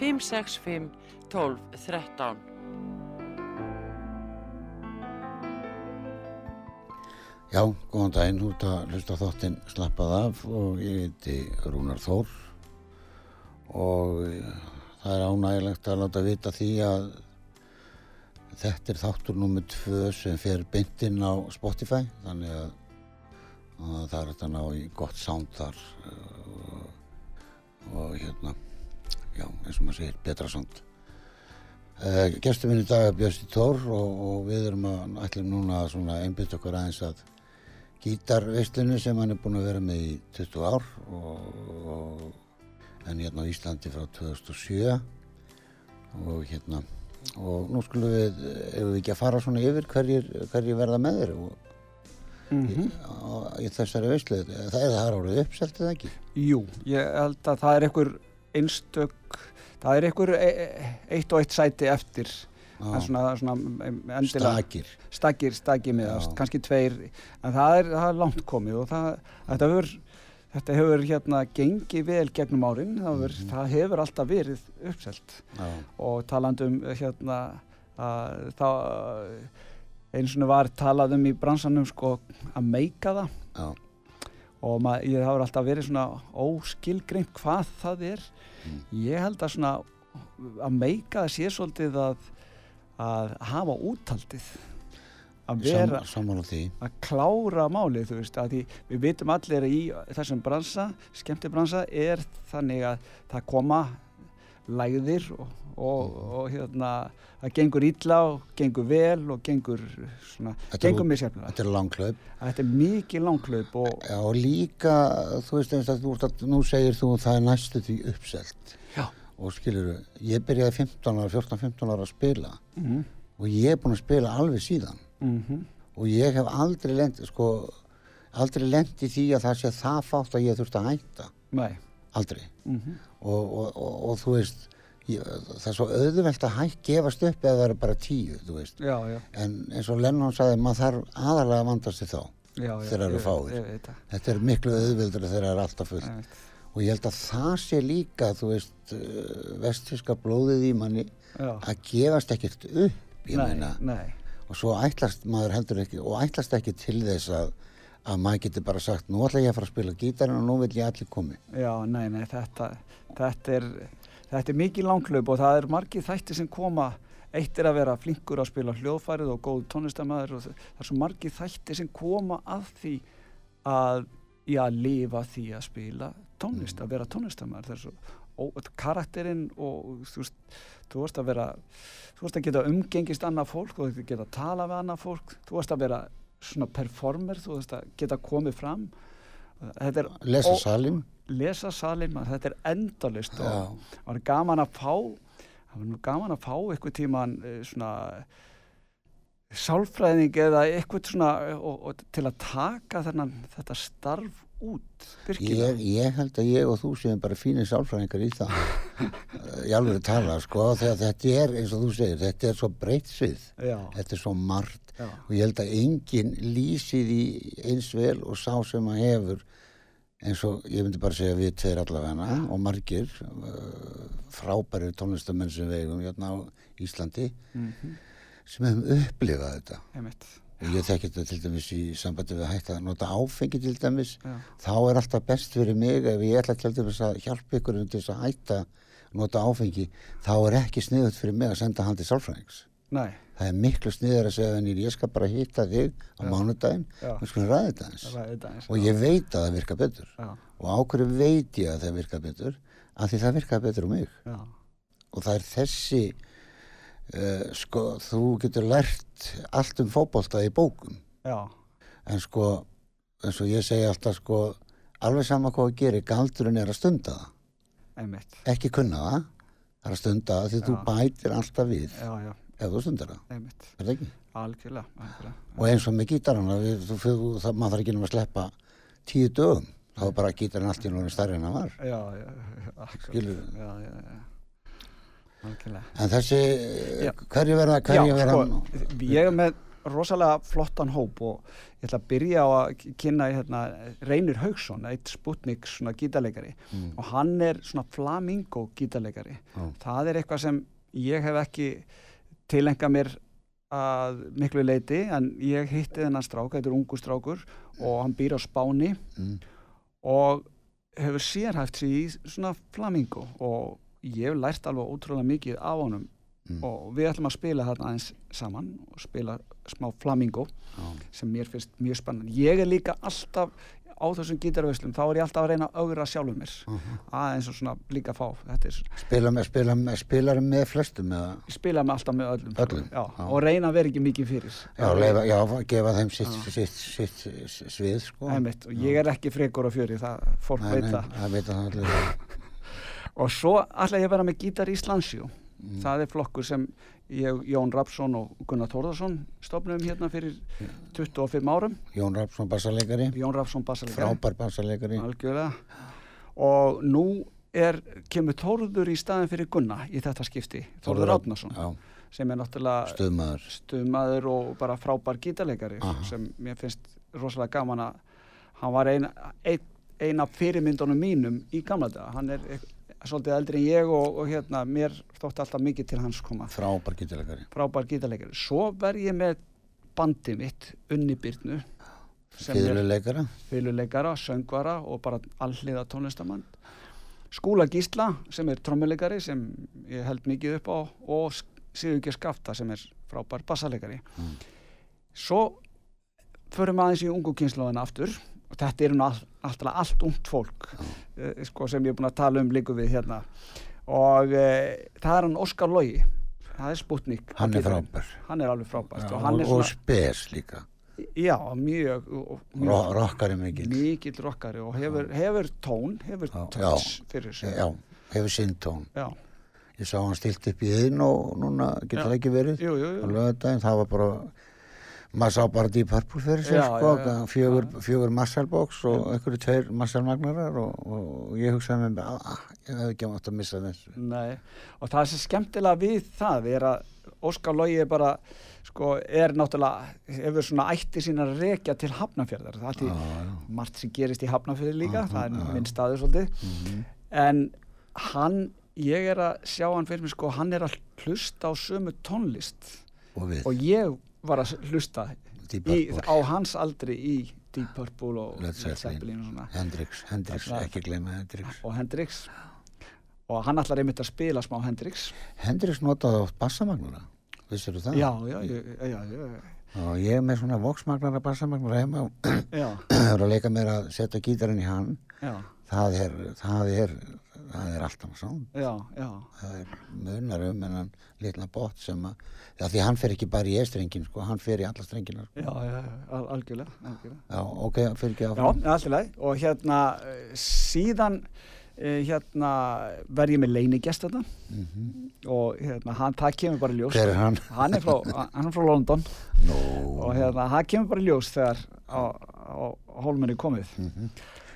S1: 565 12 13
S2: Já, góðan daginn, út að hlusta þáttinn slappað af og ég heiti Rúnar Þór og eh, það er ánægilegt að láta vita því að þetta er þáttur nummið tvö sem fer beintinn á Spotify þannig að, að það er þetta ná í gott sound þar eh, og, og hérna, já, eins og maður segir, betra sound. Uh, Gestur minn í dag er Björnsti Tór og, og við erum að ætlum núna að einbytta okkur aðeins að gítarveislinu sem hann er búin að vera með í 20 ár og, og en hérna á Íslandi frá 2007 og hérna og nú skulum við, ef við ekki að fara svona yfir hverjir, hverjir verða með þér og mm -hmm. í, í þessari veislu það er það árið uppselt eða ekki?
S3: Jú, ég held að það er einhver einstök það er einhver e, e, eitt og eitt sæti eftir. Svona, svona
S2: stakir,
S3: stakir, stakir með kannski tveir, en það er, það er langt komið og það, þetta hefur þetta hefur hérna gengið vel gegnum árin, það mm -hmm. það hefur alltaf verið uppselt. Já. og talandum hérna að það eins og var talað um í bransanum sko að meika það. Já. Og mað, ég hafa alltaf verið svona óskilgreint hvað það er. Mm. ég held að svona að meika það sé svolítið að að hafa úttaldið að vera
S2: Sam,
S3: að klára málið þú veist að því, við vitum allir í þessum bransa, skemmtibransa er þannig að það koma læðir og, og, og hérna það gengur ítla og gengur vel og gengur svona, gengur mér sérfnilega
S2: Þetta er langklaup
S3: Þetta er mikið langklaup og,
S2: Já, og líka, þú veist eins að þú, nú segir þú það er næstu því uppselt
S3: Já
S2: og skilur, ég byrjaði 15 ára, 14-15 ára að spila mm -hmm. og ég er búin að spila alveg síðan mm -hmm. og ég hef aldrei lend sko, aldrei lend í því að það sé það fátt að ég þurft að hætta
S3: Nei.
S2: aldrei mm -hmm. Og, og, og, og þú veist ég, það er svo auðvelt að hætt gefast upp eða það eru bara tíu, þú veist.
S3: Já, já.
S2: en eins og Lennon sagði, maður þarf aðalega að vandast þig þá þegar það eru fáir. þetta er miklu auðveldur þegar það er alltaf fullt. Og ég held að það sé líka þú veist uh, vestfíska blóðið í manni Já. að gefast ekkert upp
S3: nei, nei.
S2: og svo ætlast maður heldur ekki og ætlast ekki til þess að að maður getur bara sagt nú ætla ég að fara að spila gítarinn og nú vil ég allir komi.
S3: Já, nei, nei, þetta þetta er, þetta er mikið langlöp og það er margið þætti sem koma. Eitt er að vera flinkur að spila hljóðfærið og góð tónlistamæður og það er svo margið þætti sem koma að því að í að lifa því að spila tónlist, mm. að vera tónlistamæður það er svo, og karakterinn og þú veist, þú veist að vera þú veist að geta umgengist annað fólk þú veist að geta að tala við annað fólk þú veist að vera svona performer þú veist að geta komið fram
S2: lesa salin
S3: lesa salin, þetta er endalist og það var gaman að fá það var gaman að fá eitthvað tíman eh, svona sálfræðing eða eitthvað svona og, og til að taka þennan þetta starf út
S2: ég, ég held að ég og þú séum bara fínir sálfræðingar í það ég alveg að tala sko þegar þetta er eins og þú segir þetta er svo breytt svið þetta er svo margt Já. og ég held að enginn lýsi því eins vel og sá sem að hefur eins og ég myndi bara segja við tveir allavegna ja. og margir uh, frábæri tónlistamenn sem vegum hérna á Íslandi mm -hmm sem hefum upplifað þetta
S3: Einmitt.
S2: Og ég þekki þetta til dæmis í sambandi við að hætta að nota áfengi til dæmis Já. þá er alltaf best fyrir mig ef ég ætla til dæmis að hjálpa ykkur um til þess að hætta að nota áfengi þá er ekki sniðut fyrir mig að senda hann til sálfræðings
S3: Nei.
S2: það er miklu sniður að segja en ég skal bara hitta þig á Já. mánudagin og sko ræði eins og ég veit að það virka betur
S3: Já.
S2: og ákveður veit ég að það virka betur af því það virka betur um mig og það er þessi sko, þú getur lært allt um fókbólta í bókum
S3: Já.
S2: en sko eins og ég segi alltaf sko alveg sama hvað að gera, galdurinn er að stunda það
S3: Einmitt.
S2: ekki kunna það Það er að stunda það því þú
S3: Já.
S2: bætir alltaf við
S3: já, já,
S2: ef þú stundar það,
S3: einmitt
S2: er það ekki?
S3: algjörlega, algjörlega.
S2: Og eins og með gítarana, við, þú, þú, maður þarf ekki nema að sleppa tíu dögum, þá er bara gítarinn allt í náttúrulega stærri en það var.
S3: já, já, já, akkurat.
S2: Skilurðu?
S3: já, já, já. Algjörlega
S2: En þessi,
S3: Já.
S2: hverju verða, hverju verða,
S3: sko, ég er með rosalega flottan hóp og ég ætla að byrja á að kynna hérna, Reynir Haugsson, eitt Sputnik svona gítarleikari
S2: Mm.
S3: og hann er svona flamingo gítarleikari
S2: Já.
S3: það er eitthvað sem ég hef ekki tilengað mér að miklu leiti en ég hitti þennan strák, þetta er ungu strákur og hann býr á Spáni
S2: mm,
S3: og hefur sérhæft sig í svona flamingo og ég hef lært alveg ótrúlega mikið af honum
S2: Mm.
S3: og við ætlum að spila þarna aðeins saman og spila smá flamingo
S2: já,
S3: sem mér finnst mjög spennandi ég er líka alltaf á þessum gítarveislum þá er ég alltaf að reyna að augra sjálfur mér
S2: Mhm.
S3: aðeins og svona líka fá
S2: spila með, spila með, spilar með flestum eða,
S3: spila með alltaf með öllum,
S2: Öllum?
S3: Já,
S2: Já.
S3: og reyna að vera ekki mikið fyrir
S2: já, leifa, já, gefa þeim sitt, sitt, sitt, sitt svið, sko.
S3: Einmitt, og ég er ekki frekur á fjöri það, fólk
S2: Nei,
S3: veit
S2: nei,
S3: það
S2: það veit það allir. <laughs>
S3: og svo ætla ég að vera með gítar Íslandsjó
S2: Mm.
S3: það er flokkur sem ég, Jón Rapsson og Gunnar Þórðarsson stofnum hérna fyrir 25 árum.
S2: Jón Rapsson bassaleikari,
S3: Jón Rapsson bassalegari
S2: frábær
S3: algjörlega. Og nú er, kemur Þórður í staðin fyrir Gunna í þetta skipti Þórður Átnason
S2: Já,
S3: sem er náttúrulega
S2: stuðmaður.
S3: stuðmaður og bara frábær gítarleikari
S2: Aha.
S3: sem mér finnst rosalega gaman að hann var eina ein, ein af fyrirmyndunum mínum í gamla daga. Hann er svolítið eldri en ég og, og hérna mér þótti alltaf mikið til hans koma
S2: Frábær gítarleikari.
S3: frábær gítarleikari svo verð ég með bandi mitt Unni Byrnu sem
S2: Fýðluleikara.
S3: fyluleikara, söngvara og bara alliða tónlistamann Skúla Gísla sem er trommuleikari sem ég held mikið upp á og Sigurgeir Skafta sem er frábær bassaleikari
S2: Mm.
S3: svo förum við aðeins í ungu kynnslóðina aftur og þetta er all, alltaf allt ungt fólk eh, sko, sem ég er búin að tala um líku við hérna og eh, það er hann Óskar Logi það er Sputnik
S2: Hann er frábær.
S3: hann er alveg frábært
S2: Já,
S3: og hann
S2: og, og
S3: svona,
S2: spes líka.
S3: já, mjög, og- mjög
S2: Ro rockari mikill.
S3: mikill rockari og hefur, hefur tón, hefur touch fyrir sig.
S2: Já, hefur sinn tón.
S3: Já,
S2: Ég sá hann stilt upp í einn og núna getur það ekki verið.
S3: jú, jú, jú.
S2: það var bara, maður sá bara Deep Purple fyrir sig,
S3: Já,
S2: sko,
S3: já, já.
S2: fjögur, fjögur Marshall-box og einhverju tveir Marshall-magnarar og, og ég hugsaði með mér, að ég hef ekki átt að missa þessu.
S3: Nei, og það sem skemmtilega við það er að Óskar Logi er bara, sko, er náttúrulega, hefur svona ætti sína að rekja til Hafnafjörðar. Það er
S2: já.
S3: margt sem gerist í Hafnafjörði líka, það er minn staður svolítið.
S2: Mhm.
S3: En hann, ég er að sjá hann fyrir mig, sko, hann er að hlusta á sömu tónlist
S2: Og við,
S3: og ég var að hlusta í, á hans aldri í Deep Purple og
S2: Led Zeppelin.
S3: og svona.
S2: Hendrix, Hendrix,
S3: Þarna-
S2: ekki gleyma Hendrix.
S3: og Hendrix og hann ætlar einmitt að spila smá Hendrix
S2: Hendrix notaði oft bassamagnara, vissir þú það?
S3: já, já, já, já,
S2: Og ég er með svona voksmagnara bassamagnara heima og <clears throat> er að leika mér að setja gítarinn í hann.
S3: já,
S2: Það er, það er, það er alltaf sánd.
S3: já, já,
S2: það er munar um en hann litla bótt sem að já, því hann fer ekki bara í E-strengin sko, hann fer í alla strengina sko.
S3: já, já, al algjörlega, algjörlega.
S2: já, ok, fyrir ekki
S3: Já,
S2: áfram
S3: í lagi og hérna eh, síðan eh, hérna verð ég með leinigest þetta
S2: Mhm.
S3: og hérna hann, það kemur bara ljós
S2: er hann?
S3: hann er frá, <laughs> hann er frá London
S2: Nó,
S3: og hérna það kemur bara ljós þegar á, á, á hólmenni komið
S2: Mhm.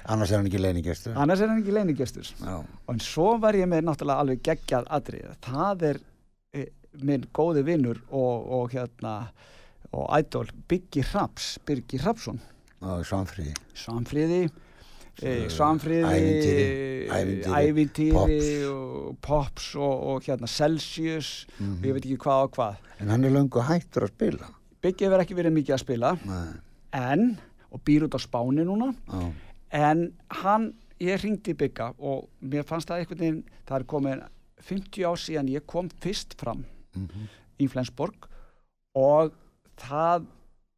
S2: Annars er hann ekki leinigestur
S3: annars er hann ekki leinigestur
S2: já,
S3: en svo var ég með náttúrulega alveg geggjað atrið það er e, minn góði vinnur og, og hérna og ædol Biggi Raps Birgi Rapsson
S2: á Svanfríði.
S3: Svanfríði e,
S2: Svo,
S3: Svanfríði
S2: ævintýri,
S3: og Pops og, og hérna Celsius
S2: Mhm.
S3: og ég veit ekki hvað og hvað.
S2: En hann er löngu hættur að spila.
S3: Biggi hefur ekki verið mikið að spila.
S2: Nei,
S3: en og býr út á Spáni núna.
S2: Já,
S3: en hann, ég ringdi í Bigga og mér fannst það einhvern veginn það er komin 50 ár síðan ég kom fyrst fram
S2: mhm,
S3: í Flensborg og það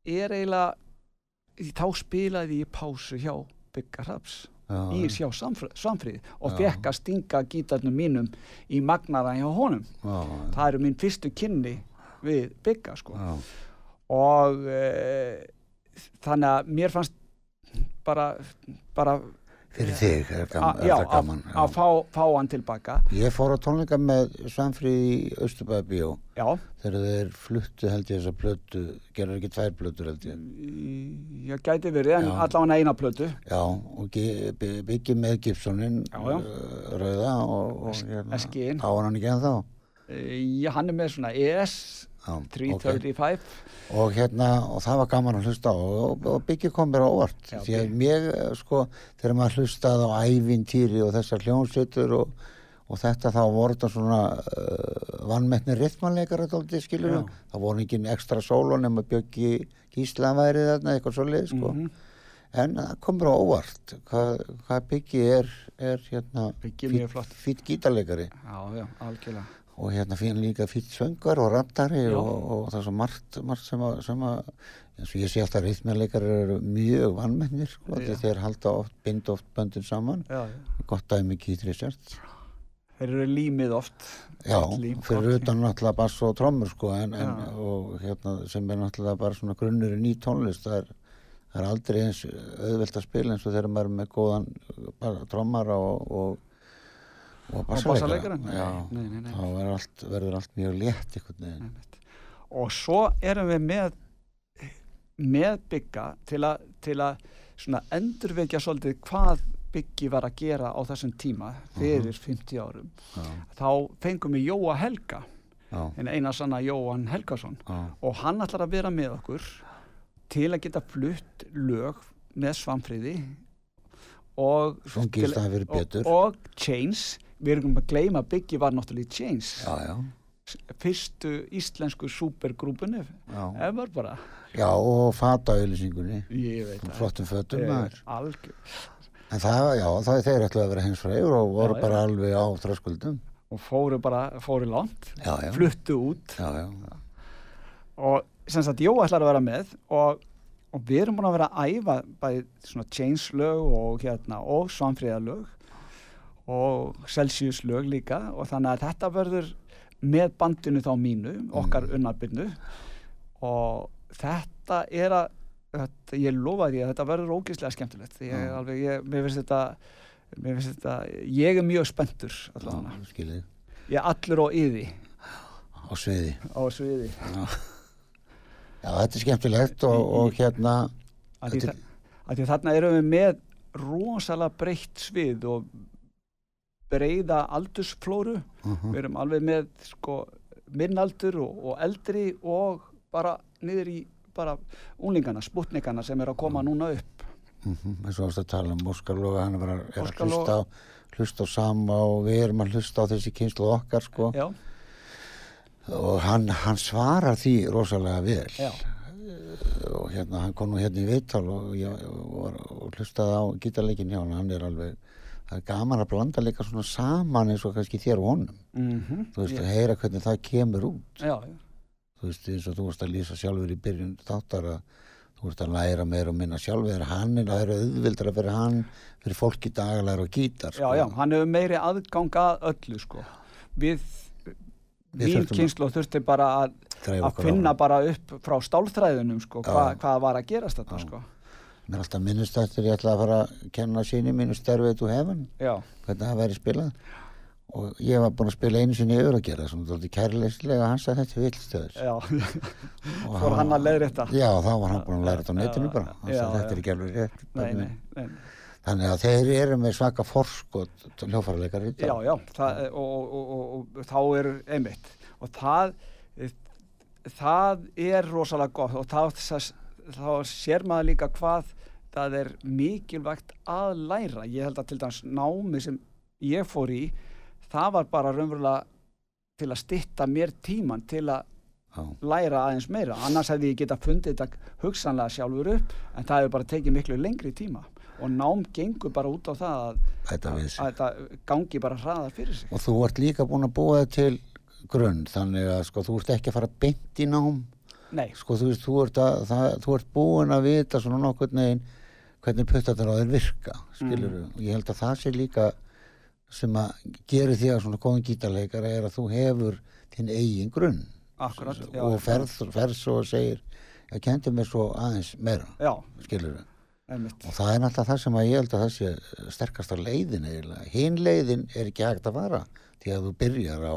S3: er eiginlega þá spilaði ég pásu hjá Bigga Raps
S2: já,
S3: í sjá Svanfríði og
S2: Já.
S3: fekk að stinga gítarnum mínum í magnara hjá honum.
S2: Já,
S3: það eru mín fyrstu kynni við Bigga sko.
S2: Já,
S3: og e, þannig að mér fannst bara, bara
S2: fyrir þig er, gaman,
S3: já, að, að fá, fá hann tilbaka.
S2: Ég fór á tónleika með Svanfrið í Östubæðabíó
S3: já,
S2: þegar þeir fluttu held ég þessa plötu gerður ekki tvær plötur held ég?
S3: Ég gæti verið en
S2: Já.
S3: allavega eina plötu.
S2: Já og Biggi með Gibsonin
S3: Já, já.
S2: uh, rauða og, og hérna,
S3: SG-inn.
S2: á hann ekki ennþá.
S3: Eh, já, hann er með svona ES
S2: Já,
S3: 335
S2: og hérna og það var gaman að hlusta á og, og Biggi kom mér á óvart.
S3: Já,
S2: því að
S3: Biggi.
S2: mér sko þegar maður hlustaði á ævintýri og þessar hljónsveitur og, og þetta þá voru þetta svona uh, vannmettni rithmanleikar þetta skilur
S3: Já.
S2: það voru ekki ekstra sólun nema Bjöggi Gíslaværi þarna eitthvað svoleið sko.
S3: Mhm.
S2: en það kom mér á óvart hvað, hvað Biggi er, er hérna fýtt gítarleikari.
S3: Já, já, algjörlega
S2: og hérna fyrir líka fýtt söngar og rattari og, og það er svo margt, margt sem að, sem að eins og ég sé alltaf rithmjarleikar eru mjög vannmennir sko, þeir halda oft, bind oft böndin saman.
S3: Já, já.
S2: gott dæmi Keith Richards.
S3: Þeir eru límið oft.
S2: Já,
S3: lím,
S2: fyrir
S3: gott
S2: utan náttúrulega bass og trommur sko, en, en, og hérna sem er náttúrulega bara svona grunnurinn í tónlist það er, það er aldrei eins auðvelt að spila eins og þegar maður er með góðan bara, trommara og, og og
S3: bassaleikara?
S2: þá allt, verður allt mjög létt
S3: og svo erum við með með bygga til að, til að endurvekja svolítið hvað byggi var að gera á þessum tíma fyrir 50 árum.
S2: Já,
S3: þá fengum við Jóa Helga en eina sanna Jóhann Helgason.
S2: Já,
S3: og hann ætlar að vera með okkur til að geta flutt lög með svamfriði og og, og Chains við erum að gleyma að Biggi var náttúrulega í Chains.
S2: Já, já,
S3: fyrstu íslensku supergrúpunni
S2: já.
S3: ever bara.
S2: Já og fata auðlýsingunni
S3: ég veit það.
S2: flottum fötum en það, já, það er þeir ætlaði að vera hins frægur og voru
S3: Já, já.
S2: bara alveg á þröskuldum.
S3: Og fóru bara, fóru langt.
S2: Já, já,
S3: fluttu út.
S2: Já, já,
S3: og sem sagt Jó ætlar að vera með og, og við erum búin að vera að æfa bæði svona Chains lög og hérna og Svanfríða lög og Celsius lög líka og þannig að þetta verður með bandinu þá mínu, okkar
S2: Mm.
S3: unnarbyrnu og þetta er að þetta, ég lofa því að þetta verður ógeðslega skemmtilegt ég,
S2: Já.
S3: alveg, ég, mér finnst þetta mér finnst þetta, ég er mjög spenntur allavega,
S2: já skilðið
S3: ég er allur á yði.
S2: Á sviði.
S3: Á sviði.
S2: Já, þetta er skemmtilegt og, og hérna
S3: að því,
S2: Þetta er-
S3: að því þarna erum við með rosalega breytt svið og breyða aldursflóru.
S2: Uh
S3: við erum alveg með sko minnaldur og, og eldri og bara niður í bara unglingana, sputnikana sem er að koma núna upp.
S2: Eins og ást að tala um Óskar Loga hann er, að- er að
S3: Óskar
S2: hlusta á, hlusta á sama og við erum að hlusta á þessi kynslu okkar sko.
S3: Já,
S2: og hann, hann svarar því rosalega vel.
S3: Já,
S2: og hérna hann kom nú hérna í viðtal og, ég, og, og hlustaði á gítarleikin hjá hann hann er alveg það er gaman að blanda líka svona saman eins og kannski þér og honum.
S3: Mm
S2: þú veist að heyra hvernig það kemur út.
S3: Já, já,
S2: þú veist eins og þú veist að lýsa sjálfur í byrjun þáttar að þú veist að læra meira og minna sjálfur hann er að eru auðvildra fyrir hann fyrir fólk í dag að læra á gítar
S3: já, já, hann hefur meiri aðgang að öllu sko. Við,
S2: Við
S3: mín kynslu þurfti bara að, að finna
S2: áfram.
S3: bara upp frá stálþræðunum sko,
S2: Já.
S3: hva, hvað var að gerast þetta sko
S2: mér er alltaf minnist eftir ég ætla að fara að kenna síni mínu stærfið to heaven
S3: já,
S2: hvernig það væri spilað. Og ég var búinn að spila einu sinni yfir að gera svona þótti kærleyslega hans að þetta vilstöður Og
S3: fór hann að leiðrétta?
S2: Já þá var hann búinn að læra þetta á netinu bara. Hann
S3: já,
S2: sagði þetta er ekki alveg rétt.
S3: Nei,
S2: barnið
S3: nei,
S2: mitt."
S3: nei.
S2: þannig að þeir eru með svaka forskot hljófarleikar
S3: já, já, það, og, og, og, og, þá er einmitt og það það er rosalega gott og það, þá sér maður líka hvað það er mikilvægt að læra. Ég held að til dæmis námi sem ég fór í það var bara raunverulega til að stytta mér tíman til að
S2: Já.
S3: læra aðeins meira. Annars hefði ég geta fundið þetta hugsanlega sjálfur upp en það hefur bara tekið miklu lengri tíma. Og nám gengur bara út á það að,
S2: Þetta
S3: að, að þetta gangi bara hraðar fyrir sig.
S2: Og þú ert líka búinn að búa það til grunn þannig að sko þú ert ekki að fara beint í nám
S3: Nei,
S2: sko þú veist þú ert, að, það, þú ert búinn að vita svona nokkurn veginn hvernig þeir virka skilur
S3: Mm.
S2: og ég held að það sé líka sem að gerir því að svona góðan gítarleikara er að þú hefur þinn eigin grunn.
S3: Akkurat já,
S2: og ferð, ferð svo og segir ég kendi mér svo aðeins meira
S3: Já,
S2: skilur
S3: einmitt.
S2: og það er náttúrulega það sem að ég held að það sé sterkast á leiðin eiginlega. Hinn leiðin er ekki hægt að fara því að þú byrjar á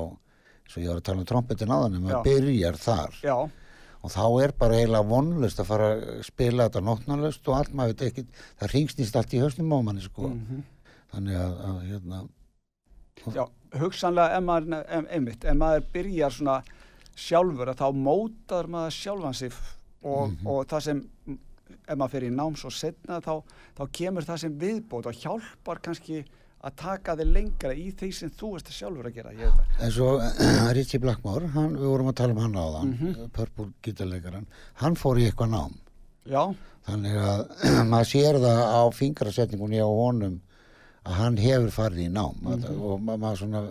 S2: svo ég var að tala um trompetin áðan en
S3: Já.
S2: maður byrjar þar.
S3: Já,
S2: og þá er bara eiginlega vonlust að fara að spila þetta nótnarlust og allt maður veit ekki það ringsnýst allt í höstum á manni sko
S3: mhm.
S2: þannig að, að hérna
S3: já, hugsanlega ef maður, einmitt, ef maður byrjar svona sjálfur að þá mótar maður sjálfan sig og,
S2: Mhm.
S3: og það sem ef maður fer í náms og setna þá, þá kemur það sem viðbót og hjálpar kannski að taka þig lengra í því sem þú ert sjálfur að gera.
S2: En svo <clears throat> Ritchie Blackmore, hann, við vorum að tala um hann áðan, mm
S3: Mhm.
S2: Purple gítarleikaran, hann fór í eitthvað nám.
S3: Já,
S2: Þannig að <clears throat> maður sér það á fingrasetningunni á honum að hann hefur farið í nám mm og ma maður svona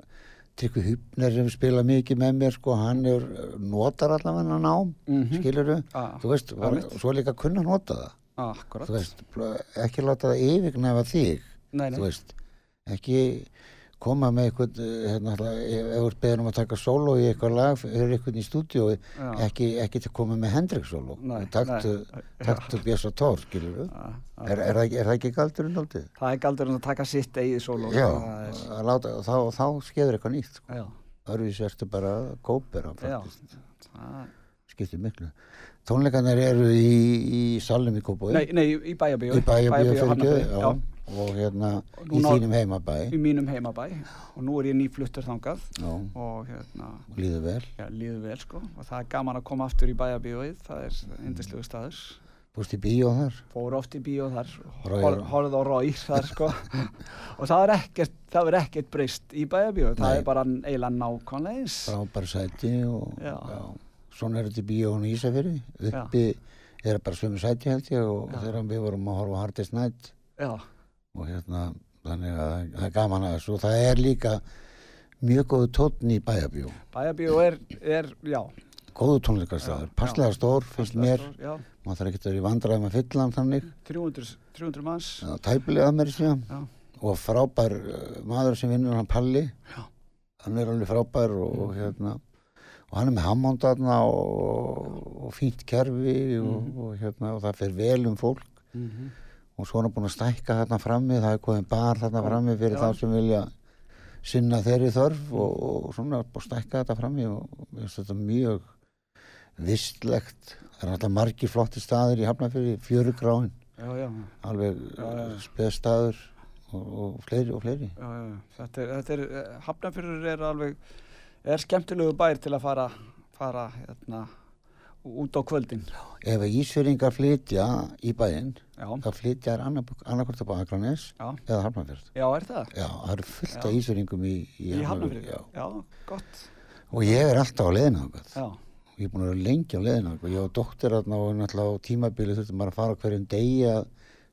S2: Tryggvi Hupner sem spila mikið með mér sko, hann er, notar allavega nám, mm
S3: Mhm.
S2: skilur
S3: Ah,
S2: þú veist, var, svo líka kunna nota það, þú veist, ekki láta það yfirgnæfa þig,
S3: Nei, nei.
S2: þú veist, ekki koma með eitthvað, hérna, alltaf, ef þú ert beðin um að taka sóló í eitthvað lag fyrir eitthvað í stúdíói,
S3: Já.
S2: ekki, ekki til að koma með Hendrix
S3: Nei,
S2: taktu, Björsa Tór, er, er, er það ekki galdurinn aldrei?
S3: Það er galdur að taka sitt eigið sóló.
S2: Já,
S3: er,
S2: láta, þá, þá skeður eitthvað nýtt, sko. Örfis ertu bara
S3: Það-
S2: skiptir miklu. Tónleikarnir eru í, í Salum í Kópói,
S3: Nei, nei, í bæjabíu.
S2: í bæjabíu fyrir já. Og hérna í þínum heimabæ,
S3: Í mínum heimabæ og nú er ég nýfluttur þangað
S2: já,
S3: og hérna,
S2: líður vel.
S3: já, líður vel sko og það er gaman að koma aftur í bæjabíuið, það er indislegu staður.
S2: Fórst í bíó þar?
S3: Fór oft í bíó þar,
S2: Roy-
S3: hor, horfð á Rói þar sko <laughs> og það er ekkert, það er ekkert breyst í bæjabíu, það
S2: Nei.
S3: er bara eiginlega nákvæmlega eins.
S2: frábær sæti og
S3: Já.
S2: svona er þetta í bíónu í Ísafjörði uppi er bara svömmu sæti held ég og
S3: Já.
S2: þegar við vorum að horfa Hardest Night
S3: Já,
S2: og hérna þannig að það- er gaman að þessu. Og það er líka mjög góðu tónn í bæjabíó
S3: bæjabíu er, er, já.
S2: góðu tónleikastæður,
S3: Já,
S2: passlega stór finnst mér,
S3: Já,
S2: maður þarf ekki að vera í vandræðum að fylla hann þannig.
S3: 300, 300 manns.
S2: Tæpilega mér
S3: Já.
S2: og frábær uh, maður sem vinnur hann Palli.
S3: Já.
S2: hann er alveg frábær og, og hérna. Og hann er með Hammond þarna og, og fínt kerfi og, og hérna og það fer vel um fólk.
S3: Mhm.
S2: Og svo er hann búin að stækka þarna frammi það er komið bar þarna frammi fyrir
S3: Já.
S2: þá sem vilja sinna þeirri þörf og, og svona búin að stækka þetta frammi og mér finnst þetta mjög vistlegt. Það er alltaf margir flotti staðir í Hafnarfjörði fjörugráin
S3: Já, já,
S2: alveg speðstaður og, og fleiri og fleiri.
S3: Já, já. Þetta er, þetta er, eh, Hafnarfjörður er alveg, er skemmtilegu bær til að fara, fara, hérna, út á kvöldin.
S2: ef Ísfyrringar flytja í bæinn þá flytja er annarkvort upp á Akranes eða Hafnarfjörð
S3: já, er það?
S2: já, það eru fullt af Ísfyrringum í, í,
S3: Í Hafnarfjörður?
S2: já.
S3: Já, gott.
S2: og ég er alltaf á.
S3: Já,
S2: ég er búin að vera lengi á þangað. ég og náttúrulega á tímabili þurftum bara að fara hverjum degi að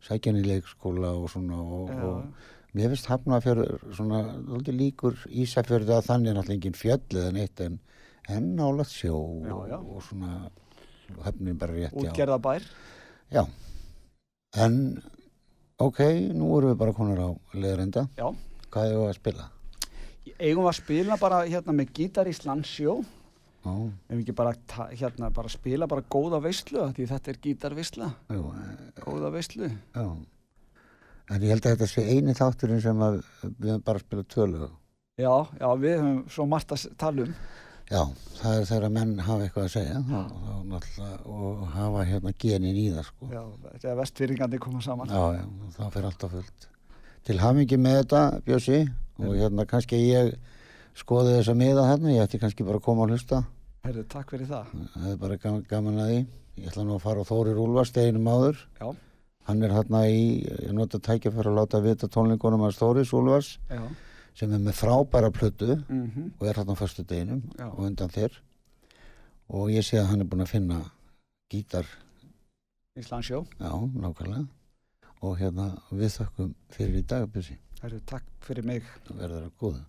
S2: sækja hann í leikskóla og svona og, og mér finnst Hafnarfjörður svona líkur Ísafjörði að þannig er náttúrulega engin fjöll eða neitt en en nálat sjó
S3: Já, já.
S2: Og, svona höfnin bara rétt
S3: útgerða bær.
S2: Já, en ok, nú erum við bara konar á leðrenda.
S3: Já.
S2: Hvað er það að spila?
S3: Eigum við að spila bara hérna með gítar í slandsjó. Ef ekki bara, hérna, bara spila bara góða veislu, því þetta er gítarveisla.
S2: jú, eh,
S3: Góða veislu.
S2: já. En ég held að þetta sé eini þátturinn sem við höfum bara að spila tvölu.
S3: Já, já, við höfum svo margt að tala um.
S2: Já, það er þegar menn hafa eitthvað að segja náttúrulega, og hafa hérna genin í það sko.
S3: Já, þegar vestfyringandi koma saman.
S2: Já, já, það fyrir alltaf fullt. Til hamingi með þetta, Bjössi, og hérna kannski ég skoði þess að miða þarna, ég ætti kannski bara að koma og hlusta.
S3: Herðu, takk fyrir það.
S2: Það er bara gaman, gaman að því. Ég ætla nú að fara á Þórir Úlfars deginum áður.
S3: Já.
S2: Hann er hérna í, ég nota tækjafæra að láta vita tónleikunum hans Þóris Úlfars
S3: Já
S2: sem er með frábæra plötu
S3: mm -hmm.
S2: og er hérna á fyrstu deginum og undan þér. Og ég sé að hann er búin að finna gítar.
S3: Íslandsjó
S2: Já, nákvæmlega. Og hérna við þakkum fyrir í dag Það
S3: eru takk fyrir mig.
S2: Það verður að góða